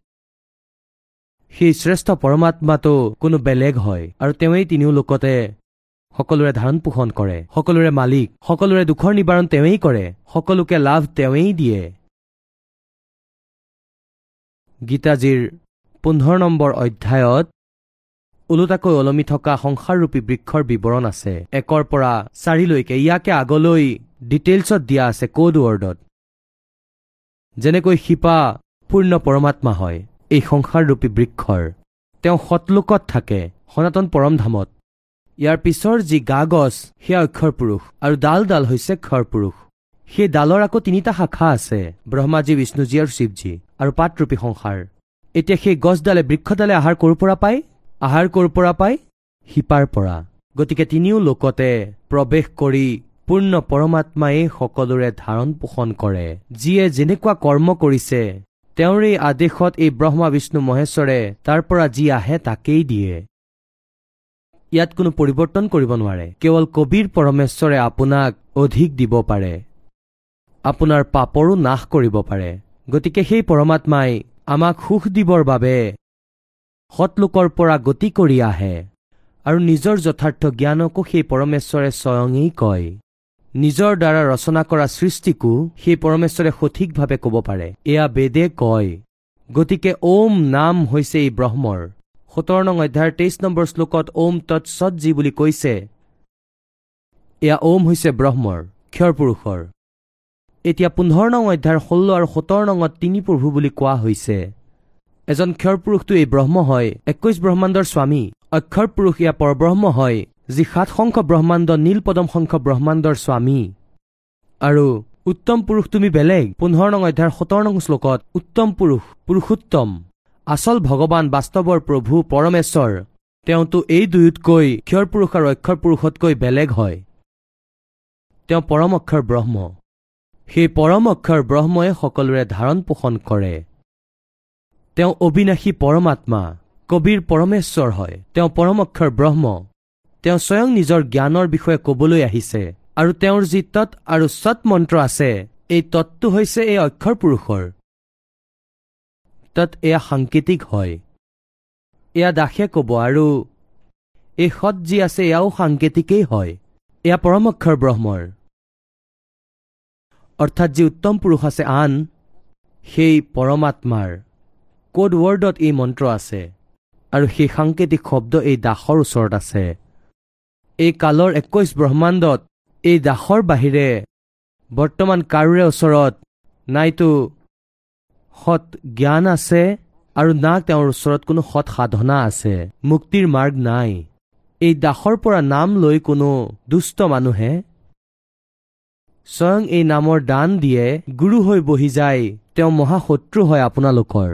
সেই শ্ৰেষ্ঠ পৰমাত্মাটো কোনো বেলেগ হয় আৰু তেওঁৱেই তিনিও লোকতে সকলোৰে ধাৰণ পোষণ কৰে সকলোৰে মালিক সকলোৰে দুখৰ নিবাৰণ তেওঁৱেই কৰে সকলোকে লাভ তেওঁৱেই দিয়ে। গীতাজীৰ পোন্ধৰ নম্বৰ অধ্যায়ত ওলোটাকৈ ওলমি থকা সংসাৰৰূপী বৃক্ষৰ বিৱৰণ আছে। একৰ পৰা চাৰিলৈকে ইয়াকে আগলৈ ডিটেইলছত দিয়া আছে কোড ৱৰ্ডত যেনেকৈ শিপা পূৰ্ণ পৰমাত্মা হয় এই সংসাৰৰূপী বৃক্ষৰ। তেওঁ সৎলোকত থাকে সনাতন পৰম ধামত ইয়াৰ পিছৰ যি গা গছ সেয়া অক্ষৰ পুৰুষ আৰু ডাল ডাল হৈছে ক্ষৰ পুৰুষ। সেই ডালৰ আকৌ তিনিটা শাখা আছে ব্ৰহ্মাজী বিষ্ণুজী আৰু শিৱজী আৰু পাতৰূপী সংসাৰ। এতিয়া সেই গছডালে বৃক্ষডালে আহাৰ ক'ৰ পৰা পায়? আহাৰ ক'ৰ পৰা পায়? শিপাৰ পৰা। গতিকে তিনিও লোকতে প্ৰৱেশ কৰি পূৰ্ণ পৰমাত্মাই সকলোৰে ধাৰণ পোষণ কৰে। যিয়ে যেনেকুৱা কৰ্ম কৰিছে তেওঁৰ এই আদেশত এই ব্ৰহ্মা বিষ্ণু মহেশ্বৰে তাৰ পৰা যি আহে তাকেই দিয়ে। ইয়াত কোনো পৰিৱৰ্তন কৰিব নোৱাৰে। কেৱল কবিৰ পৰমেশ্বৰে আপোনাক অধিক দিব পাৰে। আপোনাৰ পাপৰো নাশ কৰিব পাৰে। গতিকে সেই পৰমাত্মাই আমাক সুখ দিবৰ বাবে সৎলোকৰ পৰা গতি কৰি আহে। আৰু নিজৰ যথাৰ্থ জ্ঞানকো সেই পৰমেশ্বৰে স্বয়ঙেই কয়। নিজৰ দ্বাৰা ৰচনা কৰা সৃষ্টিকো সেই পৰমেশ্বৰে সঠিকভাৱে ক'ব পাৰে। এয়া বেদে কয়। গতিকে ওম নাম হৈছে এই ব্ৰহ্মৰ। সোতৰ নং অধ্যায়ৰ তেইছ নম্বৰ শ্লোকত ওম তৎসৎ যি বুলি কৈছে এয়া ওম হৈছে ব্ৰহ্মৰ ক্ষৰ পুৰুষৰ। এতিয়া পোন্ধৰ নং অধ্যায়ৰ ষোল্ল আৰু সোতৰ নঙত তিনি প্ৰভু বুলি কোৱা হৈছে এজন ক্ষৰ পুৰুষটো এই ব্ৰহ্ম হয় একৈশ ব্ৰহ্মাণ্ডৰ স্বামী অক্ষৰ পুৰুষ এয়া পৰব্ৰহ্ম হয়। যি সাত শংখ ব্ৰহ্মাণ্ড নীল পদম শংখ ব্ৰহ্মাণ্ডৰ স্বামী। আৰু উত্তম পুৰুষ তুমি বেলেগ পোন্ধৰ নং অধ্যায়ৰ সোতৰ নং শ্লোকত উত্তম পুৰুষ পুৰুষোত্তম। আচল ভগৱান বাস্তৱৰ প্ৰভু পৰমেশ্বৰ। তেওঁতো এই দুয়োতকৈ ক্ষৰ পুৰুষ আৰু অক্ষৰ পুৰুষতকৈ বেলেগ হয়। তেওঁ পৰম অক্ষৰ ব্ৰহ্ম। সেই পৰম অক্ষৰ ব্ৰহ্মই সকলোৰে ধাৰণ পোষণ কৰে। তেওঁ অবিনাশী পৰমাত্মা কবিৰ পৰমেশ্বৰ হয়। তেওঁ পৰম অক্ষৰ ব্ৰহ্ম। তেওঁ স্বয়ং নিজৰ জ্ঞানৰ বিষয়ে কবলৈ আহিছে আৰু তেওঁৰ যি তৎ আৰু সৎ মন্ত্ৰ আছে এই তৎটো হৈছে এই অক্ষৰ পুৰুষৰ। তৎ এয়া সাংকেতিক হয়। এয়া দাসে কব আৰু এই সৎ যি আছে এয়াও সাংকেতিকেই হয়। এয়া পৰম অক্ষৰ ব্ৰহ্মৰ। অৰ্থাৎ যি উত্তম পুৰুষ আছে আন সেই পৰমাত্মাৰ। কোড ৱৰ্ডত এই মন্ত্ৰ আছে। আৰু সেই সাংকেতিক শব্দ এই দাসৰ ওচৰত আছে। এই কালৰ একৈশ ব্ৰহ্মাণ্ডত এই দাসৰ বাহিৰে। বৰ্তমান কাৰোৰে ওচৰত নাইতো সৎ জ্ঞান আছে আৰু না তেওঁৰ ওচৰত কোনো সৎ সাধনা আছে। মুক্তিৰ মাৰ্গ নাই। এই দাসৰ পৰা নাম লৈ কোনো দুষ্ট মানুহে স্বয়ং এই নামৰ দান দিয়ে গুৰু হৈ বহি যায় তেওঁ মহাশত্ৰু হয় আপোনালোকৰ।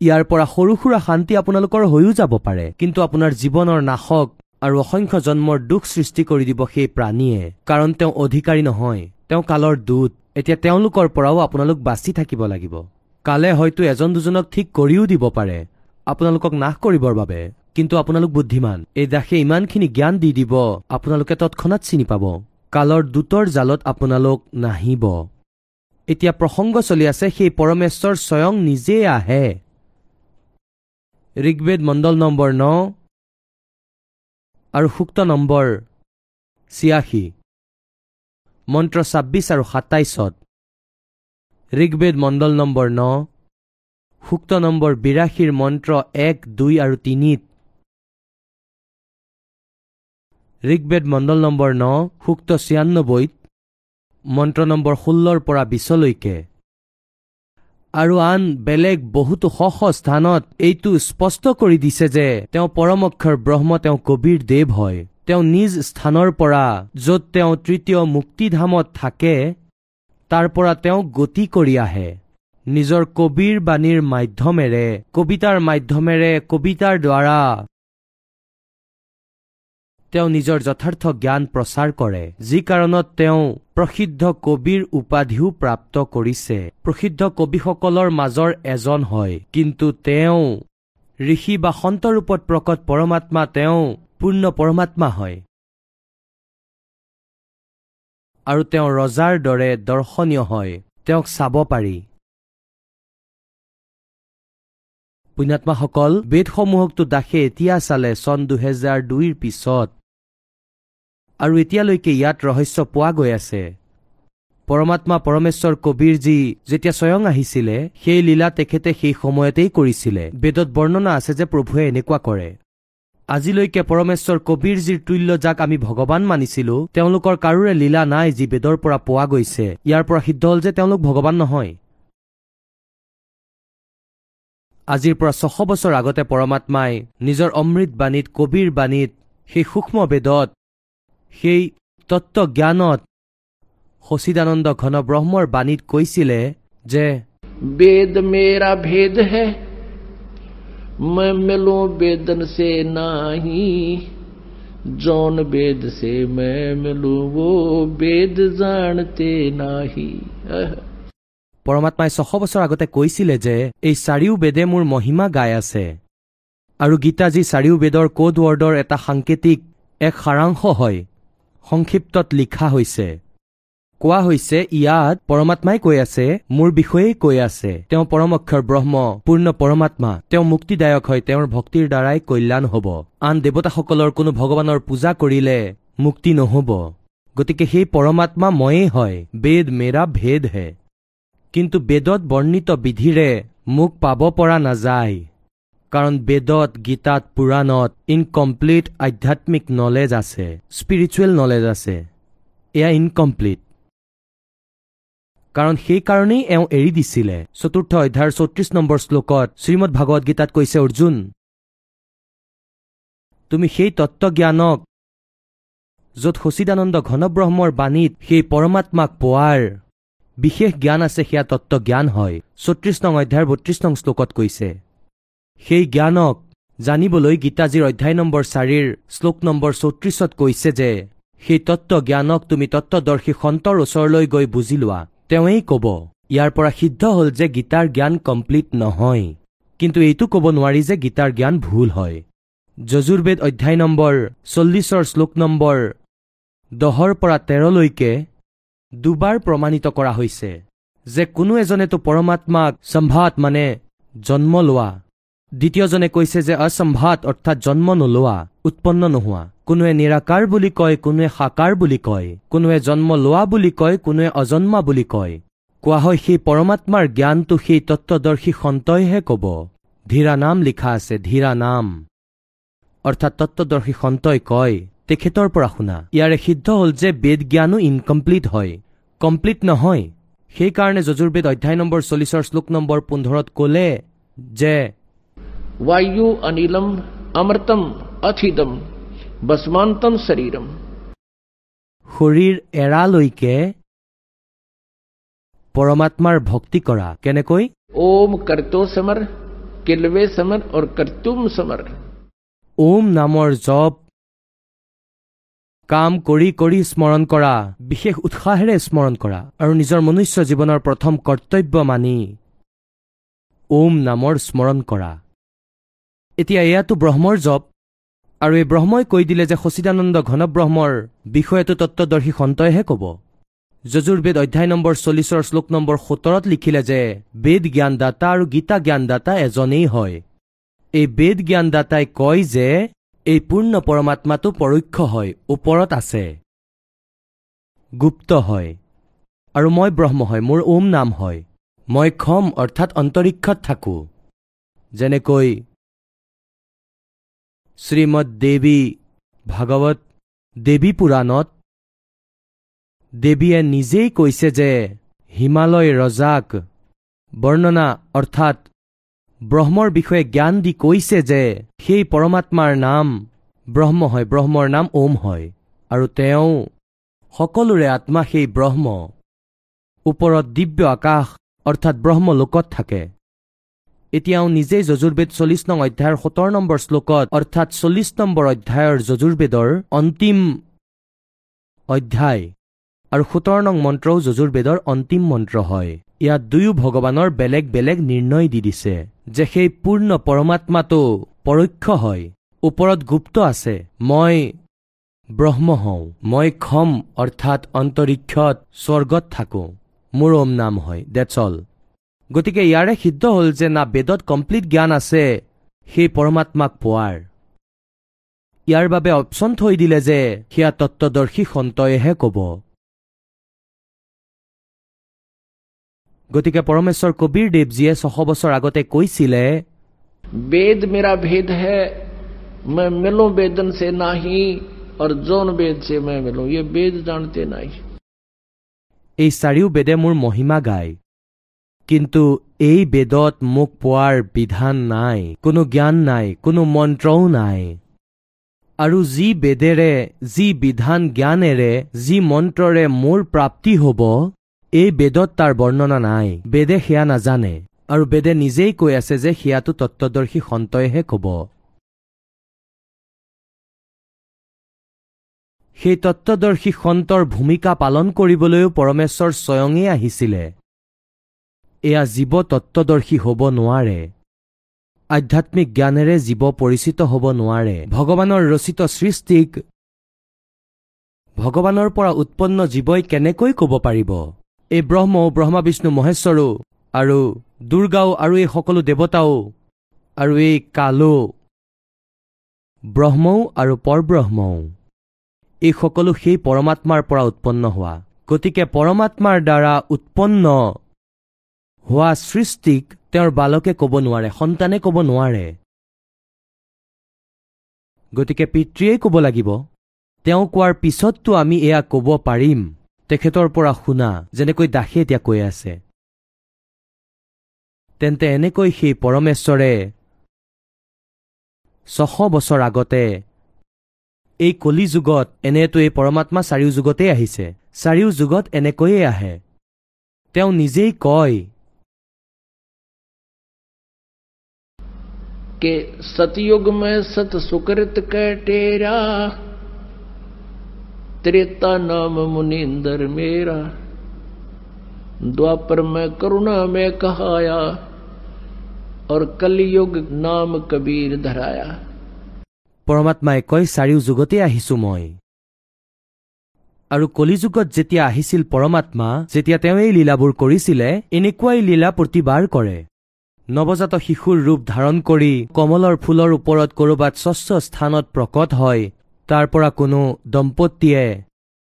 ইয়াৰ পৰা সৰু সুৰা শান্তি আপোনালোকৰ হৈও যাব পাৰে কিন্তু আপোনাৰ জীৱনৰ নাশক আৰু অসংখ্য জন্মৰ দুখ সৃষ্টি কৰি দিব সেই প্ৰাণীয়ে কাৰণ তেওঁ অধিকাৰী নহয় তেওঁ কালৰ দূত। এতিয়া তেওঁলোকৰ পৰাও আপোনালোক বাচি থাকিব লাগিব। কালে হয়তো এজন দুজনক ঠিক কৰিও দিব পাৰে। আপোনালোকক নাশ কৰিবৰ বাবে কিন্তু আপোনালোক বুদ্ধিমান। এই দাসে ইমানখিনি জ্ঞান দি দিব আপোনালোকে তৎক্ষণাত চিনি পাব। কালৰ দূতৰ জালত আপোনালোক নাহিব। এতিয়া প্ৰসংগ চলি আছে সেই পৰমেশ্বৰ স্বয়ং নিজেই আহে। ঋগ্বেদ মণ্ডল নম্বৰ ন আৰু সুক্ত নম্বৰ ছিয়াশী। মন্ত্ৰ ছাব্বিছ আৰু সাতাইছত ঋগ্বেদ মণ্ডল নম্বৰ ন সুক্ত নম্বৰ বিৰাশীৰ মন্ত্ৰ এক দুই আৰু তিনিত ঋগ্বেদ মণ্ডল নম্বৰ ন সুক্ত ছিয়ান্নব্বৈত মন্ত্ৰ নম্বৰ ষোল্লৰ পৰা বিছলৈকে আৰু আন বেলেগ বহুতো শ শ স্থানত এইটো স্পষ্ট কৰি দিছে যে তেওঁ পৰম অক্ষৰ ব্ৰহ্ম তেওঁ কবিৰ দেৱ হয়। তেওঁ নিজ স্থানৰ পৰা য'ত তেওঁ তৃতীয় মুক্তিধামত থাকে তাৰ পৰা তেওঁ গতি কৰি আহে। নিজৰ কবিৰ বাণীৰ মাধ্যমেৰে কবিতাৰ মাধ্যমেৰে কবিতাৰ দ্বাৰা তেওঁ নিজৰ যথাৰ্থ জ্ঞান প্ৰচাৰ কৰে যি কাৰণত তেওঁ প্ৰসিদ্ধ কবিৰ উপাধিও প্ৰাপ্ত কৰিছে। প্ৰসিদ্ধ কবিসকলৰ মাজৰ এজন হয় কিন্তু তেওঁ ঋষি বা সন্ত ৰূপত প্ৰকট পৰমাত্মা তেওঁ পূৰ্ণ পৰমাত্মা হয়। আৰু তেওঁ ৰজাৰ দৰে দৰ্শনীয় হয় তেওঁক চাব পাৰি। পুণ্যাত্মাসকল বেদসমূহকতো দাসে এতিয়া চালে চন দুহেজাৰ দুইৰ পিছত। আৰু এতিয়ালৈকে ইয়াত ৰহস্য পোৱা গৈ আছে। পৰমাত্মা পৰমেশ্বৰ কবীৰজী যেতিয়া স্বয়ং আহিছিলে সেই লীলা তেখেতে সেই সময়তেই কৰিছিলে। বেদত বৰ্ণনা আছে যে প্ৰভুৱে এনেকুৱা কৰে। আজিলৈকে পৰমেশ্বৰ কবীৰজীৰ তুল্য যাক আমি ভগৱান মানিছিলো তেওঁলোকৰ কাৰোৰে লীলা নাই যি বেদৰ পৰা পোৱা গৈছে। ইয়াৰ পৰা সিদ্ধ হ'ল যে তেওঁলোক ভগৱান নহয়। আজিৰ পৰা ছশ বছৰ আগতে পৰমাত্মাই নিজৰ অমৃত বাণীত কবিৰ বাণীত সেই সূক্ষ্ম বেদত সেই তত্ত্বজ্ঞানত সচিদানন্দ ঘন ব্ৰহ্মৰ বাণীত কৈছিলে যে वेद मेरा भेद है मैं मिलूं वेदन से नाही जौन वेद से मैं मिलूं वो वेद जानते नाही आह। পৰমাত্মাই ছশ বছৰ আগতে কৈছিলে যে এই চাৰিও বেদে মোৰ মহিমা গাই আছে আৰু গীতা যি চাৰিও বেদৰ কোড ৱৰ্ডৰ এটা সাংকেতিক এক সাৰাংশ হয় সংক্ষিপ্তত লিখা হৈছে। কোৱা হৈছে ইয়াত পৰমাত্মাই কৈ আছে মোৰ বিষয়েই কৈ আছে। তেওঁ পৰম অক্ষৰ ব্ৰহ্ম পূৰ্ণ পৰমাত্মা। তেওঁ মুক্তিদায়ক হয় তেওঁৰ ভক্তিৰ দ্বাৰাই কল্যাণ হ'ব। আন দেৱতাসকলৰ কোনো ভগৱানৰ পূজা কৰিলে মুক্তি নহ'ব। গতিকে সেই পৰমাত্মা ময়েই হয় বেদ মেৰা ভেদ হে কিন্তু বেদত বৰ্ণিত বিধিৰে মোক পাব পৰা নাযায়। কাৰণ বেদত গীতাত পুৰাণত ইনকমপ্লিট আধ্যাত্মিক নলেজ আছে স্পিৰিচুৱেল নলেজ আছে। এয়া ইনকমপ্লিট কাৰণ সেইকাৰণেই এওঁ এৰি দিছিলে। চতুৰ্থ অধ্যায়ৰ চৌত্ৰিশ নম্বৰ শ্লোকত শ্ৰীমদ ভাগৱত গীতাত কৈছে অৰ্জুন তুমি সেই তত্ত্বজ্ঞানক য'ত সচিদানন্দ ঘনব্ৰহ্মৰ বাণীত সেই পৰমাত্মাক পোৱাৰ বিশেষ জ্ঞান আছে সেয়া তত্ত্বজ্ঞান হয়। চৌত্ৰিশ নং অধ্যায়ৰ বত্ৰিশ নং শ্লোকত কৈছে সেই জ্ঞানক জানিবলৈ গীতাজীৰ অধ্যায় নম্বৰ চাৰিৰ শ্লোক নম্বৰ চৌত্ৰিশত কৈছে যে সেই তত্ত্বজ্ঞানক তুমি তত্ত্বদৰ্শী সন্তৰ ওচৰলৈ গৈ বুজি লোৱা। তেওঁৱেই ক'ব ইয়াৰ পৰা সিদ্ধ হ'ল যে গীতাৰ জ্ঞান কমপ্লিট নহয়। কিন্তু এইটো ক'ব নোৱাৰি যে গীতাৰ জ্ঞান ভুল হয়। যজুৰ্বেদ অধ্যায় নম্বৰ চল্লিছৰ শ্লোক নম্বৰ দহৰ পৰা তেৰলৈকে দুবাৰ প্ৰমাণিত কৰা হৈছে যে কোনো এজনেতো পৰমাত্মাক সম্ভাত মানে জন্ম লোৱা। দ্বিতীয়জনে কৈছে যে অসম্ভাত অৰ্থাৎ জন্ম নোলোৱা উৎপন্ন নোহোৱা। কোনোৱে নিৰাকাৰ বুলি কয় কোনোৱে সাকাৰ বুলি কয় কোনোৱে জন্ম লোৱা বুলি কয় কোনোৱে অজন্মা বুলি কয়। কোৱা হয় সেই পৰমাত্মাৰ জ্ঞানটো সেই তত্ত্বদৰ্শী সন্তইহে কব। ধীৰা নাম লিখা আছে ধীৰা নাম। অৰ্থাৎ তত্ত্বদৰ্শী সন্তই কয় তেখেতৰ পৰা শুনা। ইয়াৰে সিদ্ধ হ'ল যে বেদ জ্ঞানো ইনকমপ্লিট হয়। কমপ্লিট নহয়। সেইকাৰণে যজুৰ্বেদ অধ্যায় নম্বৰ চল্লিছৰ শ্লোক নম্বৰ পোন্ধৰত ক'লে যে वायु अनिलम अमृतम अथिदम बसमांतम शरीरम শৰীৰ এৰালৈকে পৰমাত্মাৰ ভক্তি কৰা কেনেকৈ ओम करतो समर किलवे समर और करतुम समर ওম নামৰ জপ কাম কৰি কৰি স্মৰণ কৰা বিশেষ উৎসাহেৰে স্মৰণ কৰা আৰু নিজৰ মনুষ্য জীৱনৰ প্ৰথম কৰ্তব্য মানি ওম নামৰ স্মৰণ কৰা এতিয়া এয়াতো ব্ৰহ্মৰ জপ। আৰু এই ব্ৰহ্মই কৈ দিলে যে সচিদানন্দ ঘনব্ৰহ্মৰ বিষয়টো তত্বদৰ্শী সন্তইহে ক'ব। যজুৰ্বেদ অধ্যায় নম্বৰ চল্লিছৰ শ্লোক নম্বৰ সোতৰত লিখিলে যে বেদ জ্ঞানদাতা আৰু গীতা জ্ঞানদাতা এজনেই হয়। এই বেদ জ্ঞানদাতাই কয় যে এই পূৰ্ণ পৰমাত্মাটো পৰোক্ষ হয় ওপৰত আছে। গুপ্ত হয়। আৰু মই ব্ৰহ্ম হয় মোৰ ওম নাম হয়। মই খম অৰ্থাৎ অন্তৰীক্ষত থাকোঁ। যেনেকৈ শ্ৰীমদ দেৱী ভাগৱত দেৱী পুৰাণত দেৱীয়ে নিজেই কৈছে যে হিমালয় ৰজাক বৰ্ণনা অৰ্থাৎ ব্ৰহ্মৰ বিষয়ে জ্ঞান দি কৈছে যে সেই পৰমাত্মাৰ নাম ব্ৰহ্ম হয় ব্ৰহ্মৰ নাম ওম হয়। আৰু তেওঁ সকলোৰে আত্মা সেই ব্ৰহ্ম। ওপৰত দিব্য আকাশ অৰ্থাৎ ব্ৰহ্মলোকত থাকে। এতিয়াও নিজেই যজুৰ্বেদ চল্লিছ নং অধ্যায়ৰ সোতৰ নম্বৰ শ্লোকত অৰ্থাৎ চল্লিছ নম্বৰ অধ্যায়ৰ যজুৰ্বেদৰ অন্তিম অধ্যায় আৰু সোতৰ নং মন্ত্ৰও যজুৰ্বেদৰ অন্তিম মন্ত্ৰ হয়। ইয়াত দুয়ো ভগৱানৰ বেলেগ বেলেগ নিৰ্ণয় দি দিছে যে সেই পূৰ্ণ পৰমাত্মাটো পৰোক্ষ হয় ওপৰত গুপ্ত আছে মই ব্ৰহ্ম হওঁ মই খম অৰ্থাৎ অন্তৰীক্ষত স্বৰ্গত থাকোঁ মোৰ ওম নাম হয় ডেটছ অল গতিকে ইয়াৰে সিদ্ধ হ'ল যে না বেদত কমপ্লিট জ্ঞান আছে সেই পৰমাত্মাক পোৱাৰ। ইয়াৰ বাবে অপশ্যন থৈ দিলে যে সেয়া তত্বদৰ্শী সন্তয়েহে ক'ব। গতিকে পৰমেশ্বৰ কবীৰ দেৱজীয়ে ছশ বছৰ আগতে কৈছিলে বেদ মেৰা ভেদ হে মিলো বেদন চে নাহি বেদ চে মিলো। বেদ জানতে এই চাৰিও বেদে মোৰ মহিমা গায়। কিন্তু এই বেদত মোক পোৱাৰ বিধান নাই কোনো জ্ঞান নাই কোনো মন্ত্ৰও নাই। আৰু যি বেদেৰে যি বিধান জ্ঞানেৰে যি মন্ত্ৰৰে মোৰ প্ৰাপ্তি হ'ব এই বেদত তাৰ বৰ্ণনা নাই। বেদে সেয়া নাজানে আৰু বেদে নিজেই কৈ আছে যে সেয়াটো তত্বদৰ্শী সন্তইহে ক'ব। সেই তত্বদৰ্শী সন্তৰ ভূমিকা পালন কৰিবলৈও পৰমেশ্বৰ স্বয়ঙেই আহিছিলে। এয়া জীৱ তত্বদৰ্শী হ'ব নোৱাৰে। আধ্যাত্মিক জ্ঞানেৰে জীৱ পৰিচিত হ'ব নোৱাৰে। ভগৱানৰ ৰচিত সৃষ্টিক ভগৱানৰ পৰা উৎপন্ন জীৱই কেনেকৈ ক'ব পাৰিব? এই ব্ৰহ্মও ব্ৰহ্মা বিষ্ণু মহেশ্বৰো আৰু দুৰ্গাও আৰু এই সকলো দেৱতাও আৰু এই কালো ব্ৰহ্মও আৰু পৰব্ৰহ্মও। এই সকলো সেই পৰমাত্মাৰ পৰা উৎপন্ন হোৱা। গতিকে পৰমাত্মাৰ দ্বাৰা উৎপন্ন হোৱা সৃষ্টিক তেওঁৰ বালকে ক'ব নোৱাৰে সন্তানে ক'ব নোৱাৰে। গতিকে পিতৃয়েই ক'ব লাগিব তেওঁ কোৱাৰ পিছততো আমি এয়া ক'ব পাৰিম। তেখেতৰ পৰা শুনা যেনেকৈ দাসে এতিয়া কৈ আছে। তেন্তে এনেকৈ সেই পৰমেশ্বৰে ছশ বছৰ আগতে এই কলি যুগত এনেতো এই পৰমাত্মা চাৰিও যুগতেই আহিছে। চাৰিও যুগত এনেকৈয়ে আহে। তেওঁ নিজেই কয় कि सतयुग में सत सुकृत कै टेरा त्रेता नाम मुनिंदर मेरा द्वापर में करुणा में कहाया और कलयुग नाम कबीर धराया পৰমাত্মাই কয় চাৰিও যুগতেই আহিছো মই আৰু কলিযুগত যেতিয়া আহিছিল পৰমাত্মা যেতিয়া তেওঁ এই লীলাবোৰ কৰিছিলে এনেকুৱাই লীলা প্ৰতিবাৰ কৰে নৱজাত শিশুৰ ৰূপ ধাৰণ কৰি কমলৰ ফুলৰ ওপৰত ক'ৰবাত স্বচ্ছ স্থানত প্ৰকট হয় তাৰ পৰা কোনো দম্পতীয়ে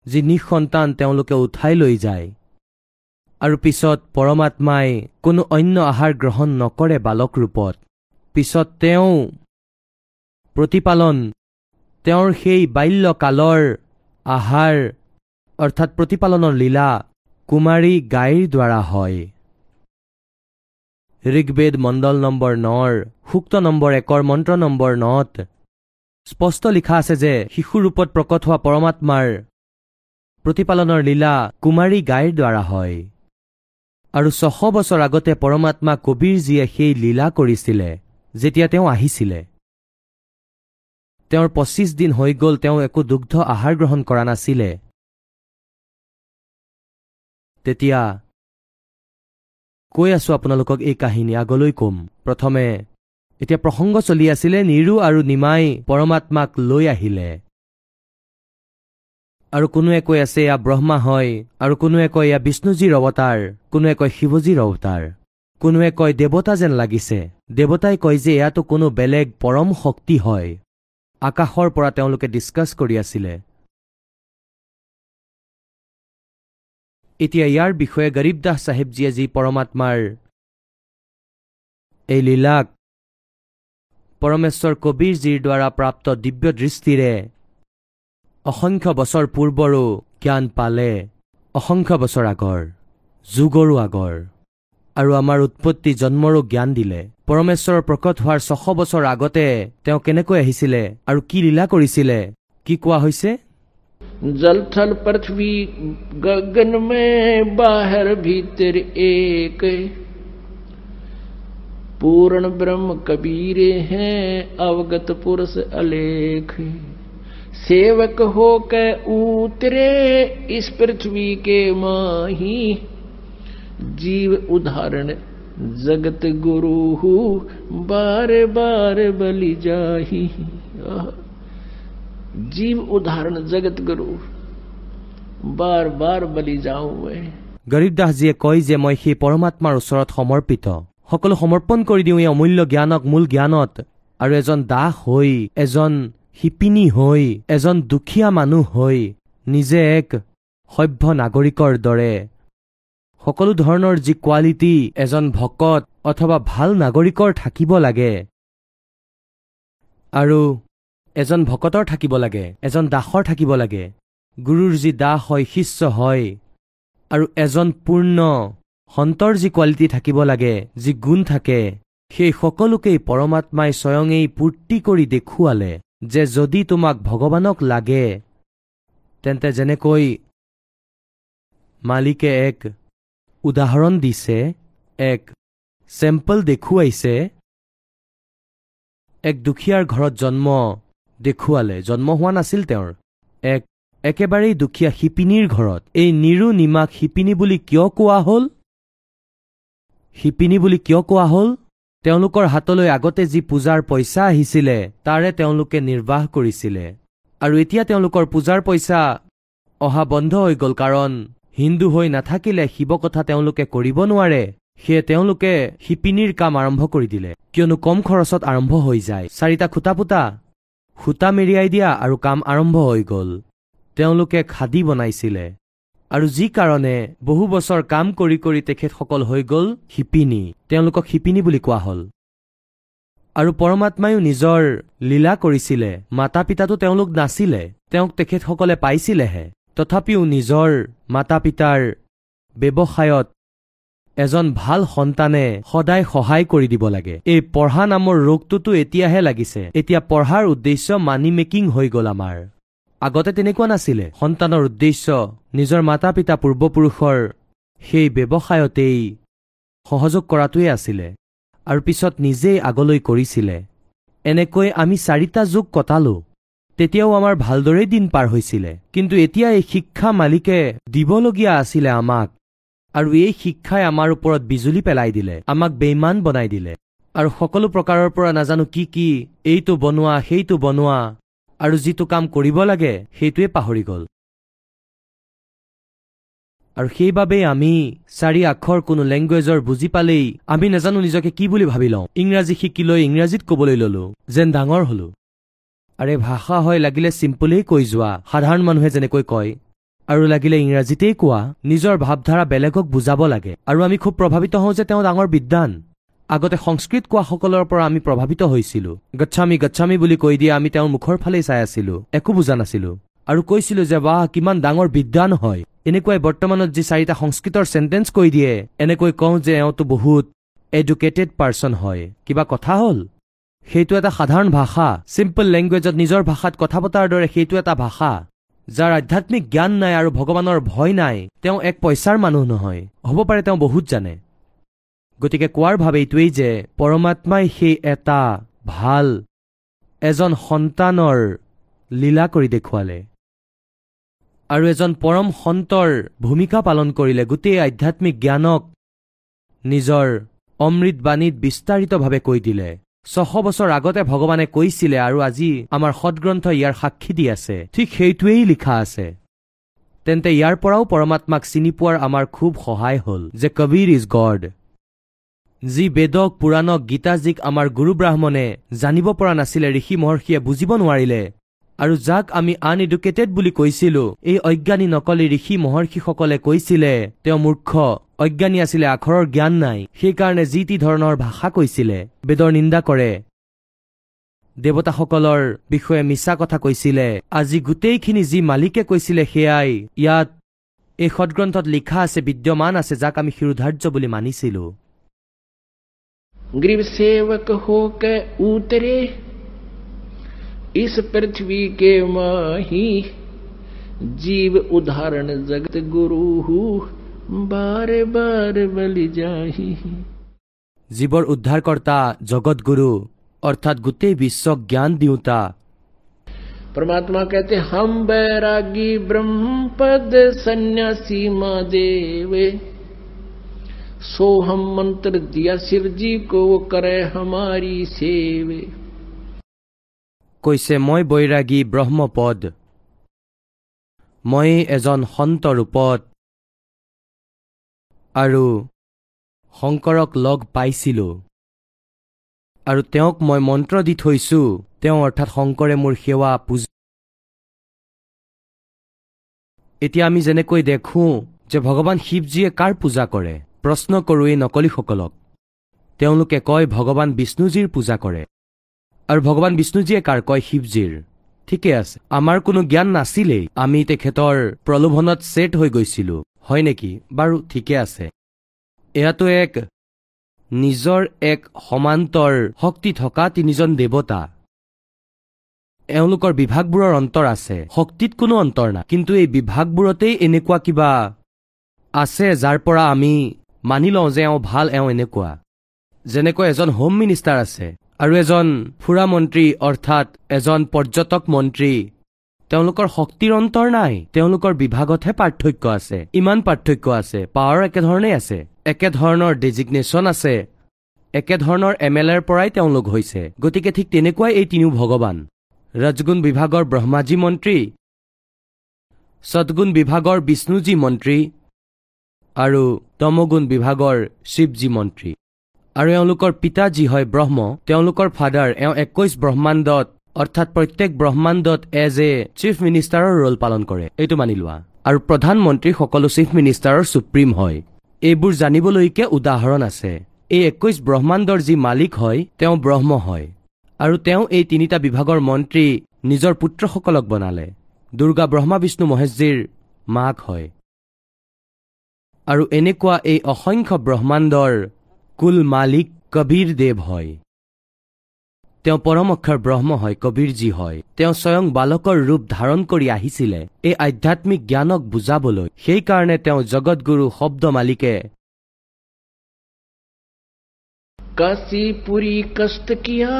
যি নিঃসন্তান তেওঁলোকে উঠাই লৈ যায়। আৰু পিছত পৰমাত্মাই কোনো অন্য আহাৰ গ্ৰহণ নকৰে বালক ৰূপত পিছত তেওঁ প্ৰতিপালন তেওঁৰ সেই বাল্যকালৰ আহাৰ অৰ্থাৎ প্ৰতিপালনৰ লীলা কুমাৰী গাইৰ দ্বাৰা হয়। ঋগ্বেদ মণ্ডল নম্বৰ নৰ সূক্ত নম্বৰ একৰ মন্ত্ৰ নম্বৰ নত। স্পষ্ট লিখা আছে যে শিশুৰূপত প্ৰকট হোৱা পৰমাত্মাৰ প্ৰতিপালনৰ লীলা কুমাৰী গাইৰ দ্বাৰা হয়। আৰু ছশ বছৰ আগতে পৰমাত্মা কবীৰজীয়ে সেই লীলা কৰিছিলে যেতিয়া তেওঁ আহিছিলে। তেওঁৰ পঁচিছ দিন হৈ গ'ল তেওঁ একো দুগ্ধ আহাৰ গ্ৰহণ কৰা নাছিলে। তেতিয়া কৈ আছো আপোনালোকক এই কাহিনী আগলৈ কম। প্ৰথমে এতিয়া প্ৰসংগ চলি আছিলে নিৰু আৰু নিমাই পৰমাত্মাক লৈ আহিলে। আৰু কোনোৱে কৈ আছে এয়া ব্ৰহ্মা হয় আৰু কোনোৱে কয় এয়া বিষ্ণুজীৰ অৱতাৰ কোনোৱে কয় শিৱজীৰ অৱতাৰ কোনোৱে কয় দেৱতা যেন লাগিছে। দেৱতাই কয় যে এয়াতো কোনো বেলেগ পৰম শক্তি হয়। আকাশৰ পৰা তেওঁলোকে ডিছকাছ কৰি আছিলে। এতিয়া ইয়াৰ বিষয়ে গৰীবদাস চাহেবজীয়ে যি পৰমাত্মাৰ এই লীলাক পৰমেশ্বৰ কবীৰজীৰ দ্বাৰা প্ৰাপ্ত দিব্য দৃষ্টিৰে অসংখ্য বছৰ পূৰ্বৰো জ্ঞান পালে অসংখ্য বছৰ আগৰ যুগৰো আগৰ আৰু আমাৰ উৎপত্তি জন্মৰো জ্ঞান দিলে। পৰমেশ্বৰৰ প্ৰকট হোৱাৰ ছশ বছৰ আগতে তেওঁ কেনেকৈ আহিছিলে আৰু কি লীলা কৰিছিলে কি কোৱা হৈছে? जल थल पृथ्वी गगन में बाहर भीतर एक। पूर्ण ब्रह्म कबीरे हैं, अवगत पुरुष अलेख। सेवक हो के उतरे इस पृथ्वी के माही। जीव उदाहरण, जगत गुरु बार बार बलि जाही। जीव उदाहरण जगत गुरु बार बार बलि जाऊं मैं গৰীবদাসজীয়ে কয় যে মই সেই পৰমাত্মাৰ ওচৰত সমৰ্পিত সকলো সমৰ্পণ কৰি দিওঁ এই অমূল্য জ্ঞানক মূল জ্ঞানত আৰু এজন দাস হৈ এজন শিপিনী হৈ এজন দুখীয়া মানুহ হৈ নিজে এক সভ্য নাগৰিকৰ দৰে সকলো ধৰণৰ যি কোৱালিটি এজন ভকত অথবা ভাল নাগৰিকৰ থাকিব লাগে আৰু এজন ভকতৰ থাকিব লাগে এজন দাসৰ থাকিব লাগে। গুৰুৰ যি দাস হয় শিষ্য হয়। আৰু এজন পূৰ্ণ সন্তৰ যি কোৱালিটি থাকিব লাগে যি গুণ থাকে সেই সকলোকেই পৰমাত্মাই স্বয়ঙেই পূৰ্তি কৰি দেখুৱালে যে যদি তোমাক ভগৱানক লাগে তেন্তে যেনেকৈ মালিকে এক উদাহৰণ দিছে এক চেম্পল দেখুৱাইছে এক দুখীয়াৰ ঘৰত জন্ম দেখুৱালে জন্ম হোৱা নাছিল তেওঁৰ। এক একেবাৰেই দুখীয়া শিপিনীৰ ঘৰত এই নিৰু নিমাক শিপিনী বুলি কিয় কোৱা হ'ল? শিপিনী বুলি কিয় কোৱা হ'ল? তেওঁলোকৰ হাতলৈ আগতে যি পূজাৰ পইচা আহিছিলে তাৰে তেওঁলোকে নিৰ্বাহ কৰিছিলে। আৰু এতিয়া তেওঁলোকৰ পূজাৰ পইচা অহা বন্ধ হৈ গ'ল কাৰণ হিন্দু হৈ নাথাকিলে শিৱ কথা তেওঁলোকে কৰিব নোৱাৰে সেয়ে তেওঁলোকে শিপিনীৰ কাম আৰম্ভ কৰি দিলে। কিয়নো কম খৰচত আৰম্ভ হৈ যায়। চাৰিটা খুটা পুতা সূতা মেৰিয়াই দিয়া আৰু কাম আৰম্ভ হৈ গ'ল। তেওঁলোকে খাদী বনাইছিলে। আৰু যি কাৰণে বহু বছৰ কাম কৰি কৰি তেখেতসকল হৈ গ'ল শিপিনী। তেওঁলোকক শিপিনী বুলি কোৱা হ'ল। আৰু পৰমাত্মায়ো নিজৰ লীলা কৰিছিলে। মাতা পিতাতো তেওঁলোক নাছিলে। তেওঁক তেখেতসকলে পাইছিলেহে। তথাপিও নিজৰ মাতা পিতাৰ ব্যৱসায়ত এজন ভাল সন্তানে সদায় সহায় কৰি দিব লাগে। এই পঢ়া নামৰ ৰোগটোতো এতিয়াহে লাগিছে। এতিয়া পঢ়াৰ উদ্দেশ্য মানি মেকিং হৈ গ'ল আমাৰ। আগতে তেনেকুৱা নাছিলে। সন্তানৰ উদ্দেশ্য নিজৰ মাতা পিতা পূৰ্বপুৰুষৰ সেই ব্যৱসায়তেই সহযোগ কৰাটোৱে আছিলে। আৰু পিছত নিজেই আগলৈ কৰিছিলে। এনেকৈ আমি চাৰিটা যুগ কটালো। তেতিয়াও আমাৰ ভালদৰেই দিন পাৰ হৈছিলে। কিন্তু এতিয়া এই শিক্ষা মালিকে দিবলগীয়া আছিলে আমাক। আৰু এই শিক্ষাই আমাৰ ওপৰত বিজুলী পেলাই দিলে আমাক বেইমান বনাই দিলে। আৰু সকলো প্ৰকাৰৰ পৰা নাজানো কি কি এইটো বনোৱা সেইটো বনোৱা আৰু যিটো কাম কৰিব লাগে সেইটোৱে পাহৰি গ'ল। আৰু সেইবাবেই আমি চাৰি আখৰ কোনো লেংগুৱেজৰ বুজি পালেই আমি নাজানো নিজকে কি বুলি ভাবি লওঁ। ইংৰাজী শিকি লৈ ইংৰাজীত ক'বলৈ ললো যেন ডাঙৰ হলো। আৰে ভাষা হয় লাগিলে চিম্পলেই কৈ যোৱা সাধাৰণ মানুহে যেনেকৈ কয় আৰু লাগিলে ইংৰাজীতেই কোৱা নিজৰ ভাৱধাৰা বেলেগক বুজাব লাগে। আৰু আমি খুব প্ৰভাৱিত হওঁ যে তেওঁ ডাঙৰ বিদ্বান। আগতে সংস্কৃত কোৱাসকলৰ পৰা আমি প্ৰভাৱিত হৈছিলো। গচ্ছামি গচ্ছামি বুলি কৈ দিয়ে আমি তেওঁৰ মুখৰ ফালেই চাই আছিলো। একো বুজা নাছিলো। আৰু কৈছিলো যে বাহ কিমান ডাঙৰ বিদ্বান হয়। এনেকুৱাই বৰ্তমানত যি চাৰিটা সংস্কৃতৰ চেণ্টেন্স কৈ দিয়ে এনেকৈ কওঁ যে এওঁতো বহুত এডুকেটেড পাৰ্চন হয়। কিবা কথা হ'ল? সেইটো এটা সাধাৰণ ভাষা। চিম্পল লেংগুৱেজত নিজৰ ভাষাত কথা পতাৰ দৰে সেইটো এটা ভাষা। যাৰ আধ্যাত্মিক জ্ঞান নাই আৰু ভগৱানৰ ভয় নাই তেওঁ এক পইচাৰ মানুহ নহয়। হ'ব পাৰে তেওঁ বহুত জানে। গতিকে কোৱাৰ ভাৱ এইটোৱেই যে পৰমাত্মাই সেই এটা ভাল এজন সন্তানৰ লীলা কৰি দেখুৱালে। আৰু এজন পৰম সন্তৰ ভূমিকা পালন কৰিলে। গোটেই আধ্যাত্মিক জ্ঞানক নিজৰ অমৃত বাণীত বিস্তাৰিতভাৱে কৈ দিলে। ছশ বছৰ আগতে ভগৱানে কৈছিলে আৰু আজি আমাৰ সদগ্ৰন্থ ইয়াৰ সাক্ষী দি আছে। ঠিক সেইটোৱেই লিখা আছে। তেন্তে ইয়াৰ পৰাও পৰমাত্মাক চিনি পোৱাৰ আমাৰ খুব সহায় হ'ল যে কবিৰ ইজ গড। যি বেদক পুৰাণক গীতাজীক আমাৰ গুৰু ব্ৰাহ্মণে জানিব পৰা নাছিলে ঋষি মহৰ্ষিয়ে বুজিব নোৱাৰিলে। আৰু যাক আমি আনএডুকেটেড বুলি কৈছিলো এই অজ্ঞানী নকলি ঋষি মহৰ্ষিসকলে কৈছিলে তেওঁ মূৰ্খ অজ্ঞানী আছিলে আখৰৰ জ্ঞান নাই সেইকাৰণে যি টি ধৰণৰ ভাষা কৈছিলে বেদৰ নিন্দা কৰে দেৱতাসকলৰ বিষয়ে মিছা কথা কৈছিলে আজি গোটেইখিনি যি মালিকে কৈছিলে সেয়াই ইয়াত এই সদগ্ৰন্থত লিখা আছে বিদ্যমান আছে যাক আমি শিৰোধাৰ্য বুলি মানিছিলো गृह सेवक होकर उतरे इस पृथ्वी के माही जीव उदाहरण जगत गुरु बारे बार बलि जाही জীৱৰ উদ্ধাৰকৰ্তা জগতগুৰু অৰ্থাৎ গোটেই বিশ্বক জ্ঞান দিওঁতা परमात्मा कहते हम बैरागी ब्रह्म पद सन्यासी माँ देवे सो हम मंत्र दिया शिव जी को वो करे हमारी सेवे কৈছে মই বৈৰাগী ব্ৰহ্মপদ মই এজন সন্ত ৰূপত আৰু শংকৰক লগ পাইছিলো। আৰু তেওঁক মই মন্ত্ৰ দি থৈছো। তেওঁ অৰ্থাৎ শংকৰে মোৰ সেৱা পূজ এতিয়া আমি যেনেকৈ দেখোঁ যে ভগৱান শিৱজীয়ে কাৰ পূজা কৰে প্ৰশ্ন কৰোঁ এই নকলিসকলক। তেওঁলোকে কয় ভগৱান বিষ্ণুজীৰ পূজা কৰে। আৰু ভগৱান বিষ্ণুজীয়ে কাৰ কয় শিৱজীৰ। ঠিকে আছে আমাৰ কোনো জ্ঞান নাছিলেই। আমি তেখেতৰ প্ৰলোভনত ছেট হৈ গৈছিলো। হয় নেকি? বাৰু ঠিকে আছে। এয়াতো এক নিজৰ এক সমান্তৰ শক্তি থকা তিনিজন দেৱতা। এওঁলোকৰ বিভাগবোৰৰ অন্তৰ আছে। শক্তিত কোনো অন্তৰ নাই। কিন্তু এই বিভাগবোৰতেই এনেকুৱা কিবা আছে যাৰ পৰা আমি মানি লওঁ যে এওঁ ভাল এওঁ এনেকুৱা। যেনেকৈ এজন হোম মিনিষ্টাৰ আছে আৰু এজন ফুৰা মন্ত্ৰী অৰ্থাৎ এজন পৰ্যটক মন্ত্ৰী। তেওঁলোকৰ শক্তিৰ অন্তৰ নাই তেওঁলোকৰ বিভাগতহে পাৰ্থক্য আছে। ইমান পাৰ্থক্য আছে পাৱাৰ একেধৰণেই আছে একেধৰণৰ ডেজিগনেশ্যন আছে একেধৰণৰ এম এল এৰ পৰাই তেওঁলোক হৈছে। গতিকে ঠিক তেনেকুৱাই এই তিনিও ভগৱান। ৰজগুণ বিভাগৰ ব্ৰহ্মাজী মন্ত্ৰী সদগুণ বিভাগৰ বিষ্ণুজী মন্ত্ৰী আৰু তমগুণ বিভাগৰ শিৱজী মন্ত্ৰী। আৰু এওঁলোকৰ পিতা যি হয় ব্ৰহ্ম তেওঁলোকৰ ফাদাৰ এওঁ একৈশ ব্ৰহ্মাণ্ডত অৰ্থাৎ প্ৰত্যেক ব্ৰহ্মাণ্ডত এজ এ চিফ মিনিষ্টাৰৰ ৰোল পালন কৰে। এইটো মানি লোৱা। আৰু প্ৰধানমন্ত্ৰী সকলো চিফ মিনিষ্টাৰৰ সুপ্ৰিম হয়। এইবোৰ জানিবলৈকে উদাহৰণ আছে। এই একৈশ ব্ৰহ্মাণ্ডৰ যি মালিক হয় তেওঁ ব্ৰহ্ম হয়। আৰু তেওঁ এই তিনিটা বিভাগৰ মন্ত্ৰী নিজৰ পুত্ৰসকলক বনালে। দুৰ্গা ব্ৰহ্মা বিষ্ণু মহেশজীৰ মাক হয়। আৰু এনেকুৱা এই অসংখ্য ব্ৰহ্মাণ্ডৰ কুল মালিক কবীৰ দেৱ হয়। তেওঁ পৰম অক্ষৰ ব্ৰহ্ম হয় কবীৰজী হয় তেওঁ স্বয়ং বালকৰ ৰূপ ধাৰণ কৰি আহিছিলে এই আধ্যাত্মিক জ্ঞানক বুজাবলৈ সেইকাৰণে তেওঁ জগতগুৰু শব্দ মালিকে काशीपुरी कष्ट किया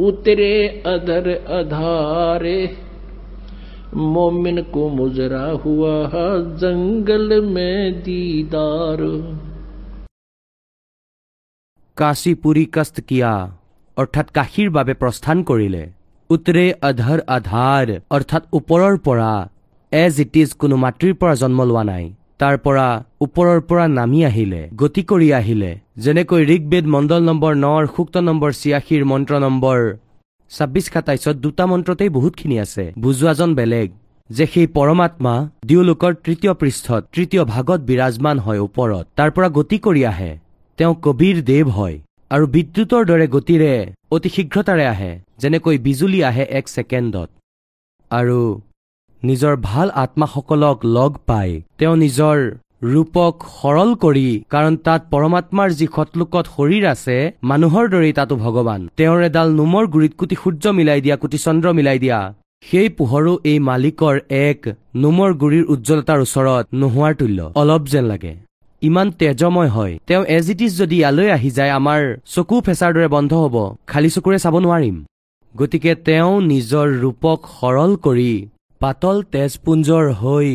उतरे अधर अधारे मोमिन को मुजरा हुआ जंगल में दीदार কাশী পুৰী কষ্ট কিয়া অৰ্থাৎ কাশীৰ বাবে প্ৰস্থান কৰিলে। উত্তৰে অধৰ আধাৰ অৰ্থাৎ ওপৰৰ পৰা। এজ ইট ইজ কোনো মাতৃৰ পৰা জন্ম লোৱা নাই। তাৰ পৰা ওপৰৰ পৰা নামি আহিলে গতি কৰি আহিলে। যেনেকৈ ঋগবেদ মণ্ডল নম্বৰ নৰ সূক্ত নম্বৰ ছিয়াশীৰ মন্ত্ৰ নম্বৰ ছাব্বিছ সাতাইছত দুটা মন্ত্ৰতেই বহুতখিনি আছে। বুজোৱাজন বেলেগ যে সেই পৰমাত্মা দিওলোকৰ তৃতীয় পৃষ্ঠত তৃতীয় ভাগত বিৰাজমান হয় ওপৰত। তাৰ পৰা গতি কৰি আহে। তেওঁ কবীৰ দেৱ হয়। আৰু বিদ্যুতৰ দৰে গতিৰে অতি শীঘ্ৰতাৰে আহে যেনেকৈ বিজুলী আহে এক ছেকেণ্ডত। আৰু নিজৰ ভাল আত্মাসকলক লগ পাই তেওঁ নিজৰ ৰূপক সৰল কৰি কাৰণ তাত পৰমাত্মাৰ যি সতলোকত শৰীৰ আছে মানুহৰ দৰেই তাতো ভগৱান। তেওঁৰ এডাল নোমৰ গুৰিত কোটি সূৰ্য মিলাই দিয়া কোটি চন্দ্ৰ মিলাই দিয়া সেই পোহৰো এই মালিকৰ এক নোমৰ গুৰিৰ উজ্জ্বলতাৰ ওচৰত নোহোৱাৰ তুল্য। অলপ যেন লাগে। ইমান তেজময় হয়। তেওঁ এজ ইট ইজ যদি ইয়ালৈ আহি যায় আমাৰ চকু ফেঁচাৰ দৰে বন্ধ হ'ব। খালী চকুৰে চাব নোৱাৰিম। গতিকে তেওঁ নিজৰ ৰূপক সৰল কৰি পাতল তেজপুঞ্জৰ হৈ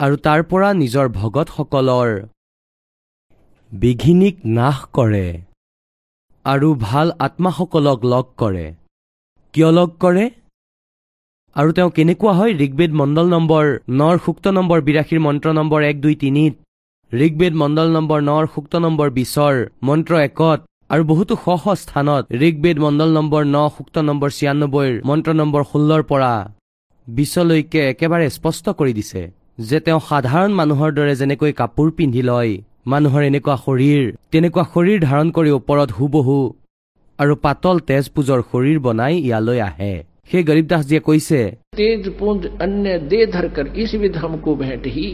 আৰু তাৰ পৰা নিজৰ ভগতসকলৰ বিঘিনিক নাশ কৰে আৰু ভাল আত্মাসকলক লগ কৰে। কিয় লগ কৰে? আৰু তেওঁ কেনেকুৱা হয়? ঋগ্বেদ মণ্ডল নম্বৰ নৰ সুক্ত নম্বৰ বিৰাশীৰ মন্ত্ৰ নম্বৰ এক দুই তিনিত ঋগ্বেদ মণ্ডল নম্বৰ নৰ সুক্ত নম্বৰ বিছৰ মন্ত্ৰ একত আৰু বহুতো শ শ স্থানত ঋগ্বেদ মণ্ডল নম্বৰ ন সুক্ত নম্বৰ ছিয়ান্নব্বৈৰ মন্ত্ৰ নম্বৰ ষোল্লৰ পৰা বিছলৈকে একেবাৰে স্পষ্ট কৰি দিছে যে তেওঁ সাধাৰণ মানুহৰ দৰে যেনেকৈ কাপোৰ পিন্ধি লয় মানুহৰ এনেকুৱা শৰীৰ তেনেকুৱা শৰীৰ ধাৰণ কৰি ওপৰত হুবহু আৰু পাতল তেজপুজৰ শৰীৰ বনাই ইয়ালৈ আহে। সেই গৰীবদাসজীয়ে কৈছে तेज पुंज अन्य दे धर कर इस विध हमको भेंट ही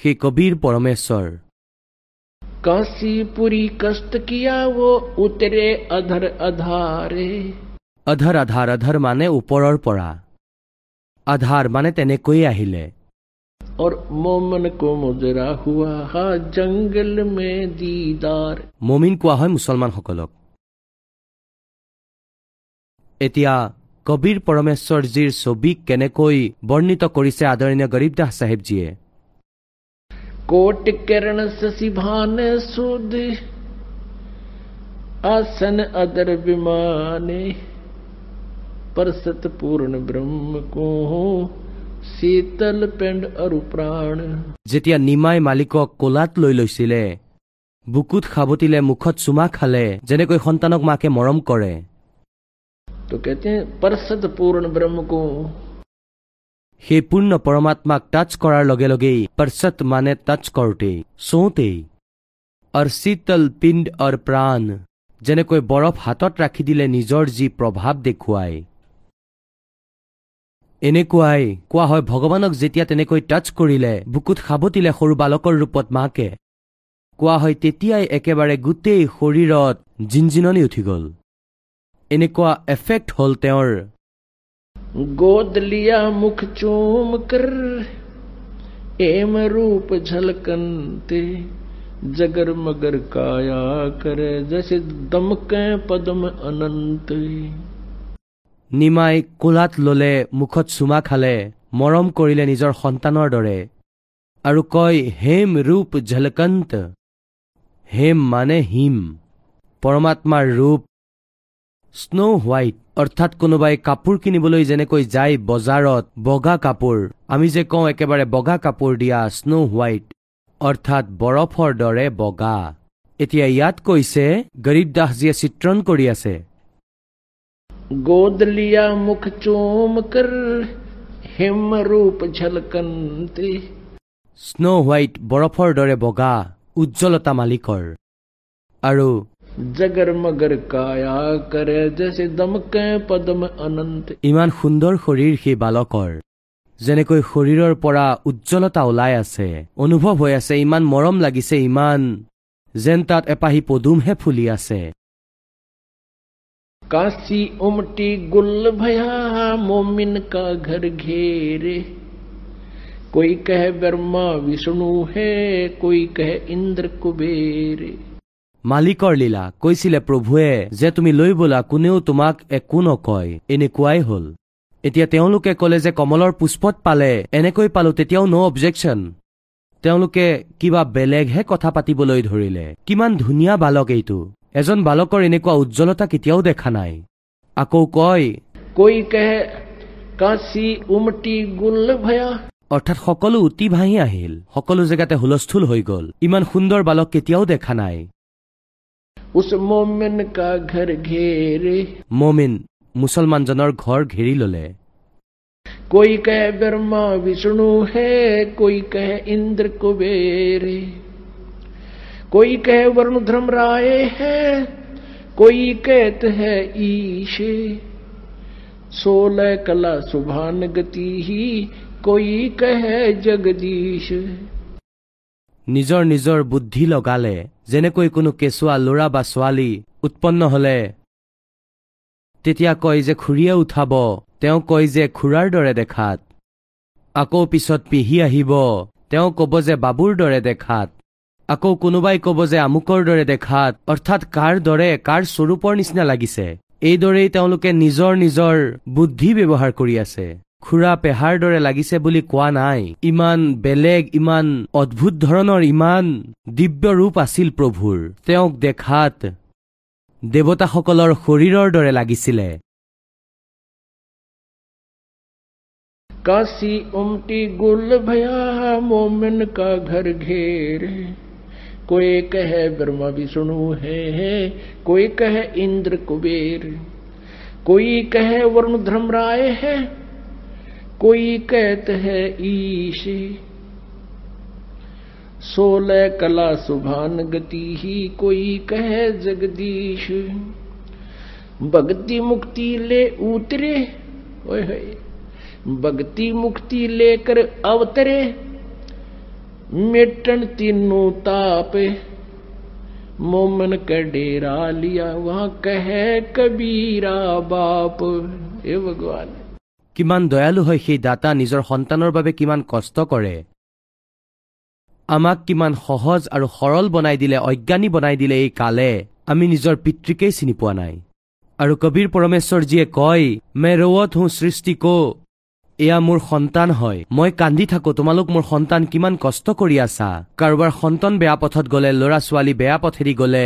সেই কবিৰ পৰমেশ্বৰ काशीपुरी कष्ट किया वो उतरे अधर अधारे অধৰ আধাৰ অধৰ মানে ওপৰৰ পৰা আধাৰ মানে তেনেকৈয়ে আহিলে और मोमन को मुजरा हुआ हा जंगल में दीदार মমিন কোৱা হয় মুছলমানসকলক এতিয়া কবিৰ পৰমেশ্বৰজীৰ ছবিক কেনেকৈ বৰ্ণিত কৰিছে আদৰণীয় গৰীবদাস চাহেবজীয়ে कोट किरण शशिभान सुध आसन अदर विमाने पर सतपूर्ण ब्रह्म को शीतल पिंड अरु प्राण যেতিয়া নিমাই মালিকক কোলাত লৈ লৈছিলে বুকুত সাৱটিলে মুখত চুমা খালে যেনেকৈ সন্তানক মাকে মৰম কৰে तो कहते हैं परसत पूर्ण ब्रह्म को সেই পূৰ্ণ পৰমাত্মাক টাচ কৰাৰ লগে লগেই পৰ্চত মানে টাচ কৰোঁতেই চোঁতেই অৰ শীতল পিণ্ড অৰ প্ৰাণ যেনেকৈ বৰফ হাতত ৰাখি দিলে নিজৰ যি প্ৰভাৱ দেখুৱায় এনেকুৱাই কোৱা হয় ভগৱানক যেতিয়া তেনেকৈ টাচ কৰিলে বুকুত সাৱটিলে সৰু বালকৰ ৰূপত মাকে কোৱা হয় তেতিয়াই একেবাৰে গোটেই শৰীৰত জিনজিননি উঠি গ'ল এনেকুৱা এফেক্ট হ'ল তেওঁৰ गोद लिया मुख चूम कर एम रूप झलकनते जगर मगर काया करे जैसे दमके पदम अनंत নিমাই কোলাত ললে মুখত চুমা খালে মৰম কৰিলে নিজৰ সন্তানৰ দৰে আৰু কয় হেম ৰূপ ঝলকন্ত হেম মানে হিম পৰমাত্মাৰ ৰূপ স্ন' হোৱাইট অৰ্থাৎ কোনোবাই কাপোৰ কিনিবলৈ যেনেকৈ যায় বজাৰত বগা কাপোৰ। আমি যে কওঁ একেবাৰে বগা কাপোৰ দিয়া স্ন' হোৱাইট অৰ্থাৎ বৰফৰ দৰে বগা। এতিয়া ইয়াত কৈছে গৰীব দাসজীয়ে চিত্ৰণ কৰি আছে। গোদলিয়া মুখ স্ন' হোৱাইট বৰফৰ দৰে বগা উজ্জ্বলতা মালিকৰ। আৰু जगर मगर काया करे जैसे दमके पदम अनंत ইমান সুন্দৰ শৰীৰ সেই বালকৰ যেনেকৈ শৰীৰৰ পৰা উজ্জ্বলতা ওলাই আছে অনুভৱ হৈ আছে ইমান মৰম লাগিছে ইমান যেন তাত এপাহি পদুমহে ফুলি আছে काशी उमटी गुल भया मोमिन का घर घेरे कोई कहे ब्रह्मा विष्णु है कोई कहे इंद्र कुबेरे মালিকৰ লীলা কৈছিলে প্ৰভুৱে যে তুমি লৈ বোলা কোনেও তোমাক একো নকয়। এনেকুৱাই হল। এতিয়া তেওঁলোকে কলে যে কমলৰ পুষ্পত পালে এনেকৈ পালো তেতিয়াও ন' অবজেকশ্যন তেওঁলোকে কিবা বেলেগহে কথা পাতিবলৈ ধৰিলে। কিমান ধুনীয়া বালক এইটো। এজন বালকৰ এনেকুৱা উজ্জ্বলতা কেতিয়াও দেখা নাই। আকৌ কয় অৰ্থাৎ সকলো উটি ভাঁহি আহিল। সকলো জেগাতে হুলস্থুল হৈ গল। ইমান সুন্দৰ বালক কেতিয়াও দেখা নাই। उस मोमिन का घर घेरे মমিন মুছলমানজনৰ ঘৰ ঘেৰি ললে कोई कहे ब्रह्मा विष्णु है कोई कहे इंद्र कुबेरे कोई कहे वरुण धर्म राय है कोई कहते है ईशे सोलह कला सुभान गति ही कोई कहे जगदीश নিজৰ নিজৰ বুদ্ধি লগালে যেনেকৈ কোনো কেঁচুৱা ল'ৰা বা ছোৱালী উৎপন্ন হলে। তেতিয়া কয় যে খুৰীয়ে উঠাব তেওঁ কয় যে খুৰাৰ দৰে দেখাত। আকৌ পিছত পিহি আহিব তেওঁ ক'ব যে বাবুৰ দৰে দেখাত। আকৌ কোনোবাই ক'ব যে আমুকৰ দৰে দেখাত অৰ্থাৎ কাৰ দৰে কাৰ স্বৰূপৰ নিচিনা লাগিছে। এইদৰেই তেওঁলোকে নিজৰ নিজৰ বুদ্ধি ব্যৱহাৰ কৰি আছে। খুৰা পেহাৰ দৰে লাগিছে বুলি কোৱা নাই ইমান বেলেগ ইমান অদ্ভুত ধৰণৰ ইমান দিব্য ৰূপ আছিল প্ৰভুৰ তেওঁক দেখাত দেৱতাসকলৰ শৰীৰৰ দৰে লাগিছিলে काशी उमटी गुल भया मोमिन का घर घेर कोई कहे ब्रह्मा विष्णु है, है कोई कहे इंद्र कुबेर कोई कहे वरुण धर्मराय है कोई कहत है ईश। सोलह कला सुभान गति ही कोई कहे जगदीश। भक्ति मुक्ति ले उतरे भक्ति मुक्ति लेकर अवतरे, मेटन तीनों ताप मोमन का डेरा लिया, वहाँ कहे कबीरा बाप, हे भगवान। কিমান দয়ালু হয় সেই দাতা নিজৰ সন্তানৰ বাবে কিমান কষ্ট কৰে। আমাক কিমান সহজ আৰু সৰল বনাই দিলে অজ্ঞানী বনাই দিলে এই কালে আমি নিজৰ পিতৃকেই চিনি পোৱা নাই। আৰু কবীৰ পৰমেশ্বৰজীয়ে কয় মে ৰৱত হওঁ সৃষ্টি কো এয়া মোৰ সন্তান হয়। মই কান্দি থাকো তোমালোক মোৰ সন্তান কিমান কষ্ট কৰি আছা। কাৰোবাৰ সন্তান বেয়া পথত গলে ল'ৰা ছোৱালী বেয়া পথেদি গলে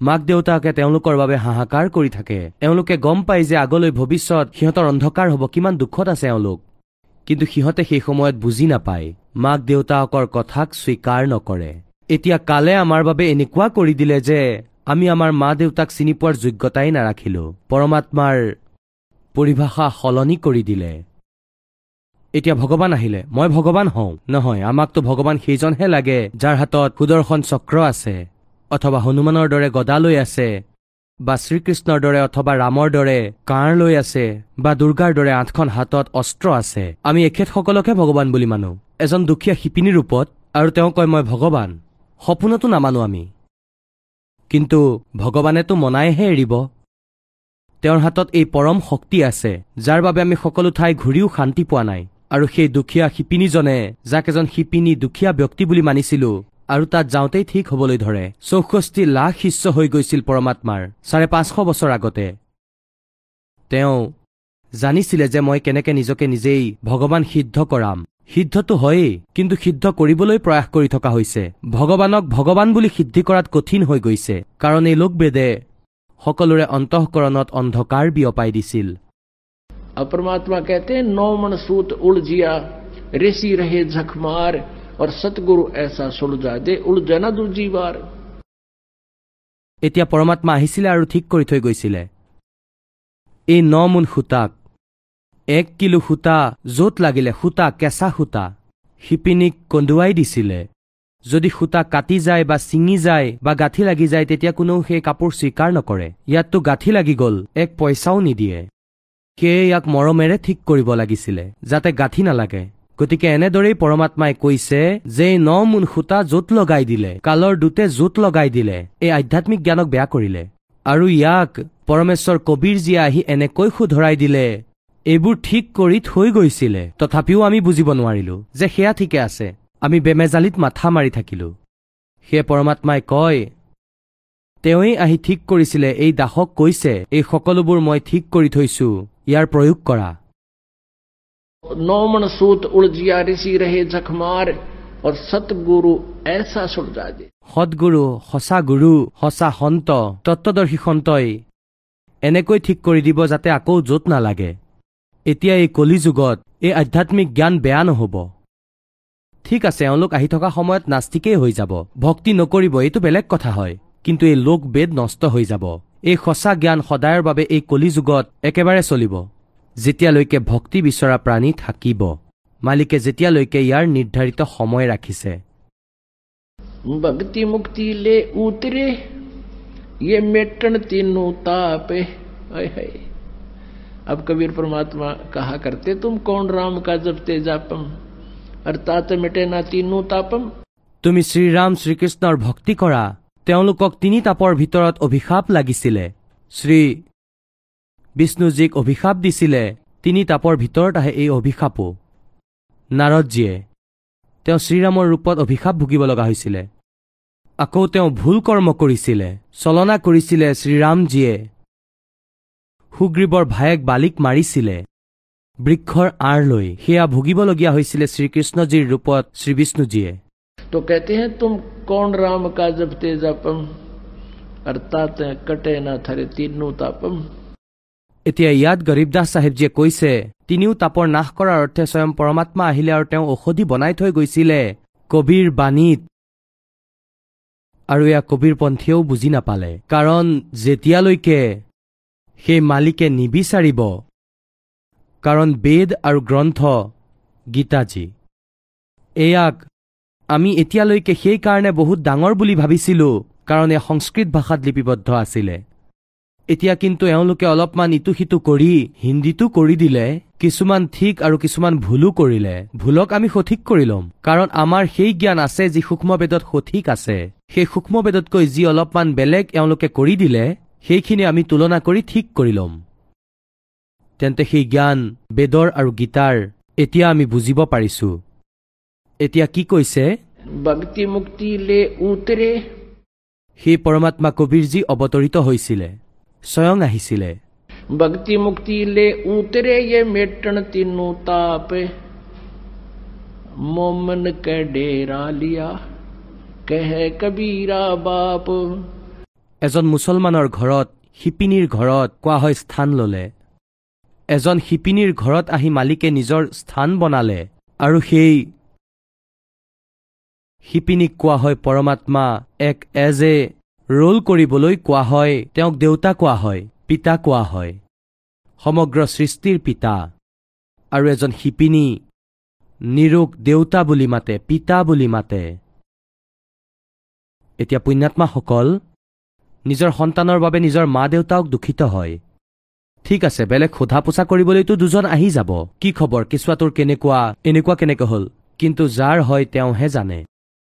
মাক দেউতাকে তেওঁলোকৰ বাবে হাহাকাৰ কৰি থাকে। এওঁলোকে গম পায় যে আগলৈ ভৱিষ্যত সিহঁতৰ অন্ধকাৰ হ'ব কিমান দুখত আছে এওঁলোক। কিন্তু সিহঁতে সেই সময়ত বুজি নাপায় মাক দেউতাকৰ কথাক স্বীকাৰ নকৰে। এতিয়া কালে আমাৰ বাবে এনেকুৱা কৰি দিলে যে আমি আমাৰ মা দেউতাক চিনি পোৱাৰ যোগ্যতাই নাৰাখিলো। পৰমাত্মাৰ পৰিভাষা সলনি কৰি দিলে। এতিয়া ভগৱান আহিলে। মই ভগৱান হওঁ। নহয় আমাকতো ভগৱান সেইজনহে লাগে যাৰ হাতত সুদৰ্শন চক্ৰ আছে। অথবা হনুমানৰ দৰে গদা লৈ আছে বা শ্ৰীকৃষ্ণৰ দৰে অথবা ৰামৰ দৰে কাঁড় লৈ আছে বা দুৰ্গাৰ দৰে আঠখন হাতত অস্ত্ৰ আছে। আমি এখেতসকলকহে ভগৱান বুলি মানো। এজন দুখীয়া শিপিনী ৰূপত আৰু তেওঁ কয় মই ভগৱান। সপোনতো নামানো আমি। কিন্তু ভগৱানেতো মনাইহে এৰিব। তেওঁৰ হাতত এই পৰম শক্তি আছে যাৰ বাবে আমি সকলো ঠাই ঘূৰিও শান্তি পোৱা নাই। আৰু সেই দুখীয়া শিপিনীজনে যাক এজন শিপিনী দুখীয়া ব্যক্তি বুলি মানিছিলো আৰু তাত যাওঁতেই ঠিক হবলৈ ধৰে। চৌষষ্ঠি লাখ শিষ্য হৈ গৈছিল পৰমাত্মাৰ চাৰে পাঁচশ বছৰ আগতে। তেওঁ জানিছিলে যে মই কেনেকে নিজকে নিজেই ভগৱান সিদ্ধ কৰাম। সিদ্ধটো হয়েই কিন্তু সিদ্ধ কৰিবলৈ প্ৰয়াস কৰি থকা হৈছে। ভগৱানক ভগৱান বুলি সিদ্ধি কৰাত কঠিন হৈ গৈছে কাৰণ এই লোকবেদে সকলোৰে অন্তঃকৰণত অন্ধকাৰ বিয়পাই দিছিল। পৰমাত্মা কেতে নমন চুত উলজিয়া ৰেচি ৰহে ঝকমাৰ और सतगुरु ऐसा सुलझा दे उलझा ना दूजी बार এতিয়া পৰমাত্মা আহিছিলে আৰু ঠিক কৰি থৈ গৈছিলে এই ন মোন সূতাক এক কিলো সূতা য'ত লাগিলে সূতা কেঁচা সূতা শিপিনীক কন্দুৱাই দিছিলে যদি সূতা কাটি যায় বা ছিঙি যায় বা গাঁঠি লাগি যায় তেতিয়া কোনেও সেই কাপোৰ স্বীকাৰ নকৰে ইয়াততো গাঁঠি লাগি গ'ল এক পইচাও নিদিয়ে সেয়ে ইয়াক মৰমেৰে ঠিক কৰিব লাগিছিলে যাতে গাঁঠি নালাগে গতিকে এনেদৰেই পৰমাত্মাই কৈছে যে ন মোন সূতা য'ত লগাই দিলে কালৰ দূতে য'ত লগাই দিলে এই আধ্যাত্মিক জ্ঞানক বেয়া কৰিলে। আৰু ইয়াক পৰমেশ্বৰ কবীৰজীয়ে আহি এনেকৈ শুধৰাই দিলে এইবোৰ ঠিক কৰি থৈ গৈছিলে। তথাপিও আমি বুজিব নোৱাৰিলো যে সেয়া ঠিকে আছে। আমি বেমেজালিত মাথা মাৰি থাকিলো। সেয়ে পৰমাত্মাই কয় তেওঁৱেই আহি ঠিক কৰিছিলে এই দাসক কৈছে এই সকলোবোৰ মই ঠিক কৰি থৈছো। ইয়াৰ প্ৰয়োগ কৰা। नौ मन सूत उलझिया ऋषि रहे झकमार और सतगुरु ऐसा सुलझा दे সৎগুৰু সঁচা গুৰু সঁচা সন্ত তত্বদৰ্শী সন্তই এনেকৈ ঠিক কৰি দিব যাতে আকৌ য'ত নালাগে এতিয়া এই কলি যুগত এই আধ্যাত্মিক জ্ঞান বেয়া নহ'ব ঠিক আছে এওঁলোক আহি থকা সময়ত নাস্তিকেই হৈ যাব ভক্তি নকৰিব এইটো বেলেগ কথা হয় কিন্তু এই লোক বেদ নষ্ট হৈ যাব এই সঁচা জ্ঞান সদায়ৰ বাবে এই কলি যুগত একেবাৰে চলিব যেতিয়ালৈকে ভক্তি বিচৰা প্ৰাণী থাকিব মালিকে যেতিয়ালৈকে ইয়াৰ নিৰ্ধাৰিত সময় ৰাখিছে भक्ति मुक्ति ले उतरे ये मेटन तीनों ताप हाय हाय अब कबीर परमात्मा कहा करते तुम कौन राम का जपते जापम अर्थात मिटे ना तीनों तापम তুমি শ্ৰীৰাম শ্ৰীকৃষ্ণৰ ভক্তি কৰা তেওঁলোকক তিনি তাপৰ ভিতৰত অভিশাপ লাগিছিলে শ্ৰী বিষ্ণুজীক অভিশাপ দিছিলে তিনি তাপৰ ভিতৰত আহে এই অভিশাপো। নাৰদজীয়ে তেওঁ শ্ৰীৰামৰ ৰূপত অভিশাপ ভুগিব লগা হৈছিলে। আকৌ তেওঁ ভুল কৰ্ম কৰিছিলে চলনা কৰিছিলে শ্ৰীৰামজীয়ে। সুগ্ৰীৱৰ ভায়েক বালিক মাৰিছিলে। বৃক্ষৰ আঁৰ লৈ সেয়া ভুগিবলগীয়া হৈছিলে শ্ৰীকৃষ্ণজীৰ ৰূপত শ্ৰীবিষ্ণুজীয়ে। তো কেতে হে তুম কণ ৰাম কা তেজাপম? অৰ্থাৎ কটে না থৰে তিনো তাপম? এতিয়া ইয়াত গৰীবদাস চাহেবজীয়ে কৈছে তিনিও তাপৰ নাশ কৰাৰ অৰ্থে স্বয়ং পৰমাত্মা আহিলে আৰু তেওঁ ঔষধি বনাই থৈ গৈছিলে। কবিৰ বাণীত আৰু এয়া কবিৰ পন্থীয়েও বুজি নাপালে। কাৰণ যেতিয়ালৈকে সেই মালিকে নিবিচাৰিব কাৰণ বেদ আৰু গ্ৰন্থ গীতাজী। এয়াক আমি এতিয়ালৈকে সেইকাৰণে বহুত ডাঙৰ বুলি ভাবিছিলো কাৰণ এয়া সংস্কৃত ভাষাত লিপিবদ্ধ আছিলে। এতিয়া কিন্তু এওঁলোকে অলপমান ইটো সিটো কৰি হিন্দীটো কৰি দিলে কিছুমান ঠিক আৰু কিছুমান ভুলো কৰিলে। ভুলক আমি সঠিক কৰি ল'ম কাৰণ আমাৰ সেই জ্ঞান আছে যি সূক্ষ্মবেদত সঠিক আছে। সেই সূক্ষ্মবেদতকৈ যি অলপমান বেলেগ এওঁলোকে কৰি দিলে সেইখিনি আমি তুলনা কৰি ঠিক কৰি ল'ম। তেন্তে সেই জ্ঞান বেদৰ আৰু গীতাৰ এতিয়া আমি বুজিব পাৰিছো। এতিয়া কি কৈছে? সেই পৰমাত্মা কবিৰজী অৱতৰিত হৈছিলে। স্বয়ং আহিছিলে ভক্তি মুক্তি লে উতৰে ইয়ে মেটন তাপ মোমন কে ডেৰা লিয়া কেহে কবীৰা বাপ এজন মুছলমানৰ ঘৰত শিপিনীৰ ঘৰত কোৱা হয় স্থান ল'লে এজন শিপিনীৰ ঘৰত আহি মালিকে নিজৰ স্থান বনালে আৰু সেই শিপিনীক কোৱা হয় পৰমাত্মা এক এজ এ ৰোল কৰিবলৈ কোৱা হয় তেওঁক দেউতা কোৱা হয় পিতা কোৱা হয়। সমগ্ৰ সৃষ্টিৰ পিতা আৰু এজন শিপিনী নিৰোগ দেউতা বুলি মাতে পিতা বুলি মাতে। এতিয়া পুণ্যাত্মাসকল নিজৰ সন্তানৰ বাবে নিজৰ মা দেউতাক দূষিত হয়। ঠিক আছে বেলেগ সোধা পোছা কৰিবলৈতো দুজন আহি যাব। কি খবৰ? কেঁচুৱাটোৰ কেনেকুৱা? এনেকুৱা কেনেকৈ হ'ল? কিন্তু যাৰ হয় তেওঁহে জানে।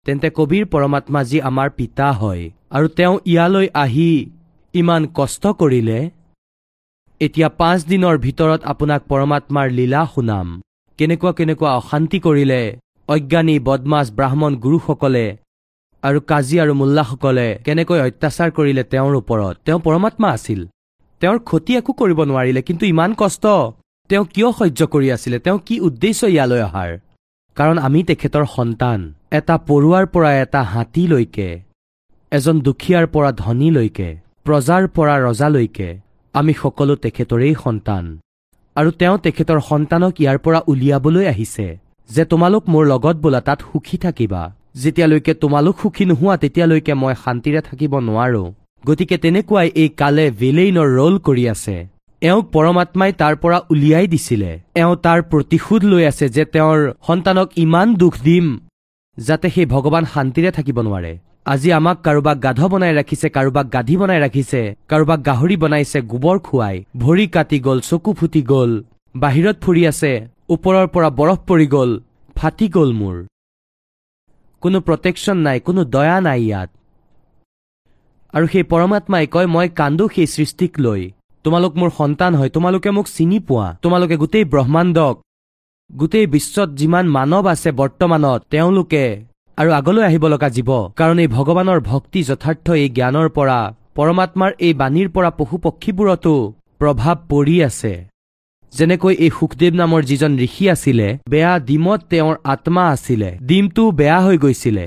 তেন্তে কবিৰ পৰমাত্মা যি আমাৰ পিতা হয়। আৰু তেওঁ ইয়ালৈ আহি ইমান কষ্ট কৰিলে এতিয়া পাঁচ দিনৰ ভিতৰত আপোনাক পৰমাত্মাৰ লীলা শুনাম। কেনেকুৱা কেনেকুৱা অশান্তি কৰিলে অজ্ঞানী বদমাছ ব্ৰাহ্মণ গুৰুসকলে আৰু কাজী আৰু মোল্লাসকলে কেনেকৈ অত্যাচাৰ কৰিলে তেওঁৰ ওপৰত। তেওঁ পৰমাত্মা আছিল। তেওঁৰ ক্ষতি একো কৰিব নোৱাৰিলে কিন্তু ইমান কষ্ট। তেওঁ কিয় সহ্য কৰি আছিলে তেওঁ কি উদ্দেশ্য ইয়ালৈ অহাৰ। কাৰণ আমি তেখেতৰ সন্তান এটা পৰুৱাৰ পৰা এটা হাতীলৈকে এজন দুখীয়াৰ পৰা ধনীলৈকে প্ৰজাৰ পৰা ৰজালৈকে আমি সকলো তেখেতৰেই সন্তান। আৰু তেওঁ তেখেতৰ সন্তানক ইয়াৰ পৰা উলিয়াবলৈ আহিছে যে তোমালোক মোৰ লগত বোলা তাত সুখী থাকিবা। যেতিয়ালৈকে তোমালোক সুখী নোহোৱা তেতিয়ালৈকে মই শান্তিৰে থাকিব নোৱাৰো। গতিকে তেনেকুৱাই এই কালে ভিলেইনৰ ৰোল কৰি আছে। এওঁক পৰমাত্মাই তাৰ পৰা উলিয়াই দিছিলে। এওঁ তাৰ প্ৰতিশোধ লৈ আছে যে তেওঁৰ সন্তানক ইমান দুখ দিম যাতে সেই ভগৱান শান্তিৰে থাকিব নোৱাৰে। আজি আমাক কাৰোবাক গাধ বনাই ৰাখিছে কাৰোবাক গাধী বনাই ৰাখিছে কাৰোবাক গাহৰি বনাইছে গোবৰ খুৱাই ভৰি কাটি গ'ল চকু ফুটি গ'ল বাহিৰত ফুৰি আছে ওপৰৰ পৰা বৰফ পৰি গ'ল ফাটি গ'ল মোৰ। কোনো প্ৰটেকশ্যন নাই কোনো দয়া নাই ইয়াত। আৰু সেই পৰমাত্মাই কয় মই কান্দো সেই সৃষ্টিক লৈ। তোমালোক মোৰ সন্তান হয় তোমালোকে মোক চিনি পোৱা। তোমালোকে গোটেই ব্ৰহ্মাণ্ডক গোটেই বিশ্বত যিমান মানৱ আছে বৰ্তমানত তেওঁলোকে আৰু আগলৈ আহিব লগা জীৱ। কাৰণ এই ভগৱানৰ ভক্তি যথাৰ্থ এই জ্ঞানৰ পৰা পৰমাত্মাৰ এই বাণীৰ পৰা পশু পক্ষীবোৰতো প্ৰভাৱ পৰি আছে। যেনেকৈ এই সুখদেৱ নামৰ যিজন ঋষি আছিলে বেয়া ডিমত তেওঁৰ আত্মা আছিলে। ডিমটো বেয়া হৈ গৈছিলে।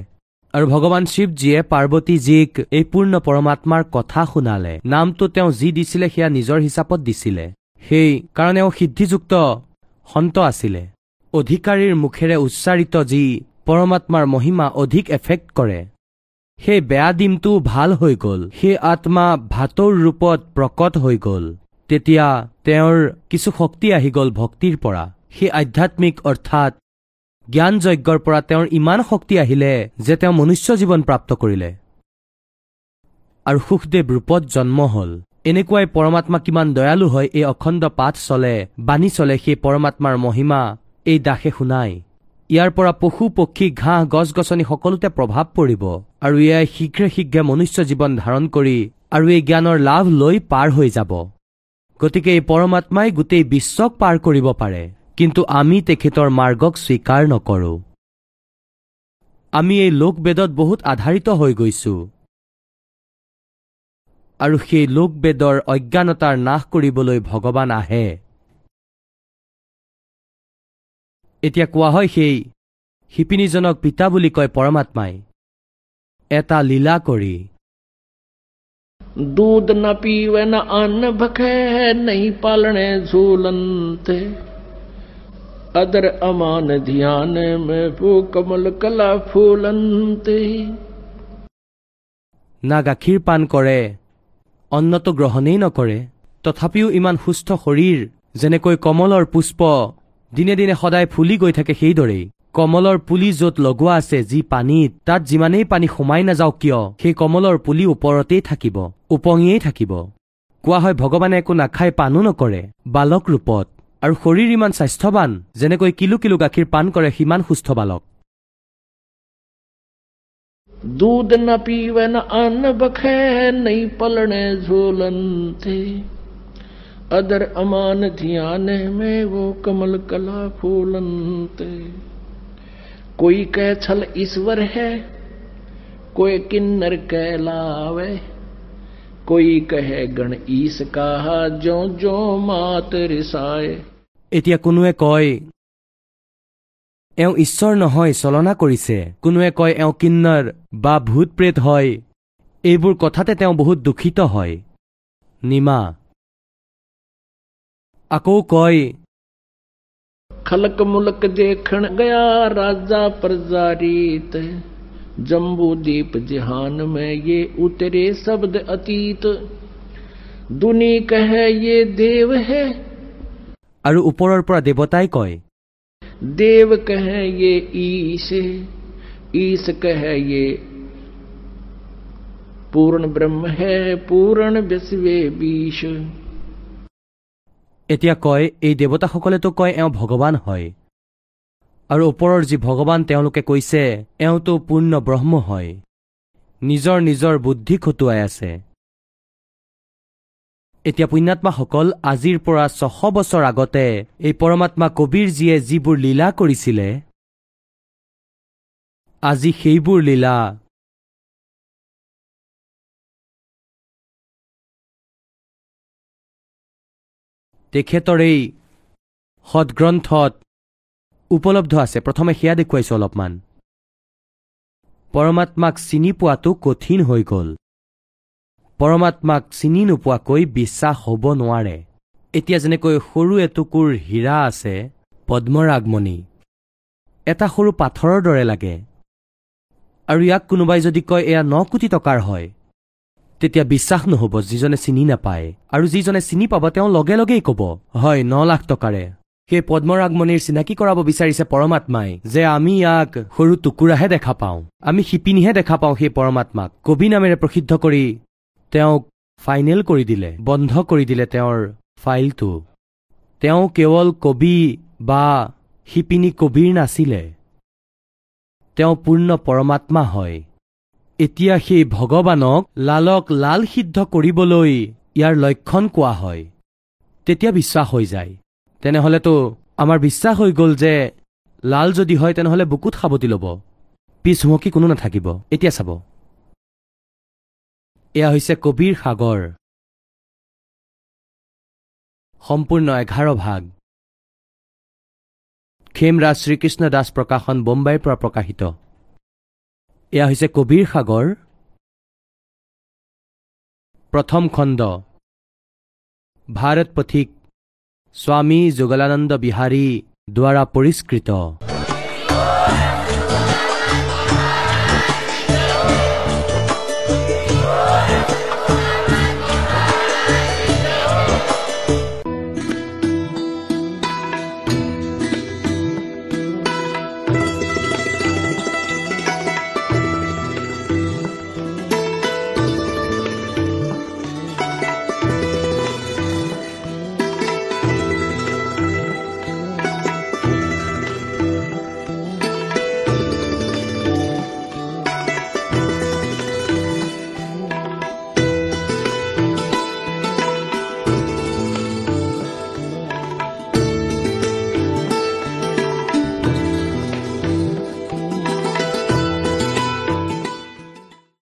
আৰু ভগৱান শিৱজীয়ে পাৰ্বতীজীক এই পূৰ্ণ পৰমাত্মাৰ কথা শুনালে। নামটো তেওঁ যি দিছিলে সেয়া নিজৰ হিচাপত দিছিলে। সেই কাৰণ এওঁ সিদ্ধিযুক্ত সন্ত আছিলে। অধিকাৰীৰ মুখেৰে উচ্চাৰিত যি পৰমাত্মাৰ মহিমা অধিক এফেক্ট কৰে। সেই বেয়া ডিমটো ভাল হৈ গ'ল। সেই আত্মা ভাতৰ ৰূপত প্ৰকট হৈ গ'ল। তেতিয়া তেওঁৰ কিছু শক্তি আহি গ'ল ভক্তিৰ পৰা। সেই আধ্যাত্মিক অৰ্থাৎ জ্ঞান যজ্ঞৰ পৰা তেওঁৰ ইমান শক্তি আহিলে যে তেওঁ মনুষ্য জীৱন প্ৰাপ্ত কৰিলে। আৰু সুখদেৱ ৰূপত জন্ম হ'ল। এনেকুৱাই পৰমাত্মা কিমান দয়ালু হয় এই অখণ্ড পাঠ চলে বাণী চলে সেই পৰমাত্মাৰ মহিমা এই দাসে শুনাই। ইয়াৰ পৰা পশু পক্ষী ঘাঁহ গছ গছনি সকলোতে প্ৰভাৱ পৰিব। আৰু এয়াই শীঘ্ৰে শীঘ্ৰে মনুষ্য জীৱন ধাৰণ কৰি আৰু এই জ্ঞানৰ লাভ লৈ পাৰ হৈ যাব। গতিকে এই পৰমাত্মাই গোটেই বিশ্বক পাৰ কৰিব পাৰে। কিন্তু আমি তেখেতৰ মাৰ্গক স্বীকাৰ নকৰোঁ। আমি এই লোকবেদত বহুত আধাৰিত হৈ গৈছোঁ। আৰু সেই লোকবেদৰ অজ্ঞানতাৰ নাশ কৰিবলৈ ভগৱান আহে। এতিয়া কোৱা হয় সেই শিপিনীজনক পিতা বুলি কয় পৰমাত্মাই। এটা লীলা কৰি। দুধ নাপিৱে না আন ভাষে নেই পালনে ঝুলন্তে। अदर अमान ध्यान में वो कमल कला फूलनते না গাখীৰ পান কৰে অন্নটো গ্ৰহণেই নকৰে তথাপিও ইমান সুস্থ শৰীৰ যেনেকৈ কমলৰ পুষ্প দিনে দিনে সদায় ফুলি গৈ থাকে সেইদৰেই কমলৰ পুলি য'ত লগোৱা আছে যি পানীত তাত যিমানেই পানী সোমাই নাযাওক কিয় সেই কমলৰ পুলি ওপৰতেই থাকিব উপঙিয়েই থাকিব কোৱা হয় ভগৱানে একো নাখাই পানো নকৰে বালক ৰূপত আৰু শৰীৰ ইমান স্বাস্থ্যৱান যেনেকৈ কিলো কিলো গাখীৰ পান কৰে সিমান সুস্থ বালক दूध न पीवे न अन्न भखे नहीं पलने झूलनते अदर अमान ध्यान में वो कमल कला फूलनते कोई कह छल ईश्वर है कोई किन्नर कहलावे कोई कहे गण ईस कहा जो जो मात रिसाए এতিয়া কোনোৱে কয় এওঁ ঈশ্বৰ নহয় চলনা কৰিছে কোনোৱে কয় এওঁ কিন্নৰ বা ভূত প্ৰেত হয় এইবোৰ কথাতে তেওঁ বহুত দুখিত হয় নিমা আকৌ কয় खलक मुलक देखण गया राजा प्रजारीत जम्बू दीप जहान में ये उतरे शब्द अतीत दुनी कहे ये देव है আৰু ওপৰৰ পৰা দেৱতাই কয় দেৱ কহে ঈশ ঈশ কহে পূৰ্ণ ব্ৰহ্ম হে পূৰণ বিশ্বে বিশ এতিয়া কয় এই দেৱতাসকলেতো কয় এওঁ ভগৱান হয়। আৰু ওপৰৰ যি ভগৱান তেওঁলোকে কৈছে এওঁতো পূৰ্ণ ব্ৰহ্ম হয়। নিজৰ নিজৰ বুদ্ধি খটুৱাই আছে। এতিয়া পুণ্যাত্মাসকল আজিৰ পৰা ছশ বছৰ আগতে এই পৰমাত্মা কবীৰজীয়ে যিবোৰ লীলা কৰিছিলে আজি সেইবোৰ লীলা তেখেতৰেই সদগ্ৰন্থত উপলব্ধ আছে। প্ৰথমে সেয়া দেখুৱাইছো অলপমান। পৰমাত্মাক চিনি পোৱাটো কঠিন হৈ গ'ল। পৰমাত্মাক চিনি নোপোৱাকৈ বিশ্বাস হ'ব নোৱাৰে। এতিয়া যেনেকৈ সৰু এটুকুৰ হীৰা আছে পদ্মৰাগমণি এটা সৰু পাথৰৰ দৰে লাগে। আৰু ইয়াক কোনোবাই যদি কয় এয়া ন কোটি টকাৰ হয় তেতিয়া বিশ্বাস নহ'ব যিজনে চিনি নাপায়। আৰু যিজনে চিনি পাব তেওঁ লগে লগেই ক'ব হয় ন লাখ টকাৰে। সেই পদ্মৰাগমণিৰ চিনাকি কৰাব বিচাৰিছে পৰমাত্মাই যে আমি ইয়াক সৰু টুকুৰাহে দেখা পাওঁ। আমি শিপিনীহে দেখা পাওঁ সেই পৰমাত্মাক। কবি নামেৰে প্ৰসিদ্ধ কৰি তেওঁক ফাইনেল কৰি দিলে বন্ধ কৰি দিলে তেওঁৰ ফাইলটো। তেওঁ কেৱল কবি বা শিপিনী কবিৰ নাছিলে। তেওঁ পূৰ্ণ পৰমাত্মা হয়। এতিয়া সেই ভগৱানক লালক লাল সিদ্ধ কৰিবলৈ ইয়াৰ লক্ষণ কোৱা হয়। তেতিয়া বিশ্বাস হৈ যায়। তেনেহলেতো আমাৰ বিশ্বাস হৈ গ'ল যে লাল যদি হয় তেনেহলে বুকুত সাৱটি ল'ব। পিছ হুমকি কোনো নাথাকিব। এতিয়া চাব। এয়া হৈছে কবিৰ সাগৰ। সম্পূৰ্ণ এঘাৰ ভাগ। খেমৰাজ শ্ৰীকৃষ্ণ দাস প্ৰকাশন বোম্বাইৰ পৰা প্ৰকাশিত। এয়া হৈছে কবিৰ সাগৰ। প্ৰথম খণ্ড। ভাৰত পথিক স্বামী যোগলানন্দ বিহাৰী দ্বাৰা পৰিষ্কৃত।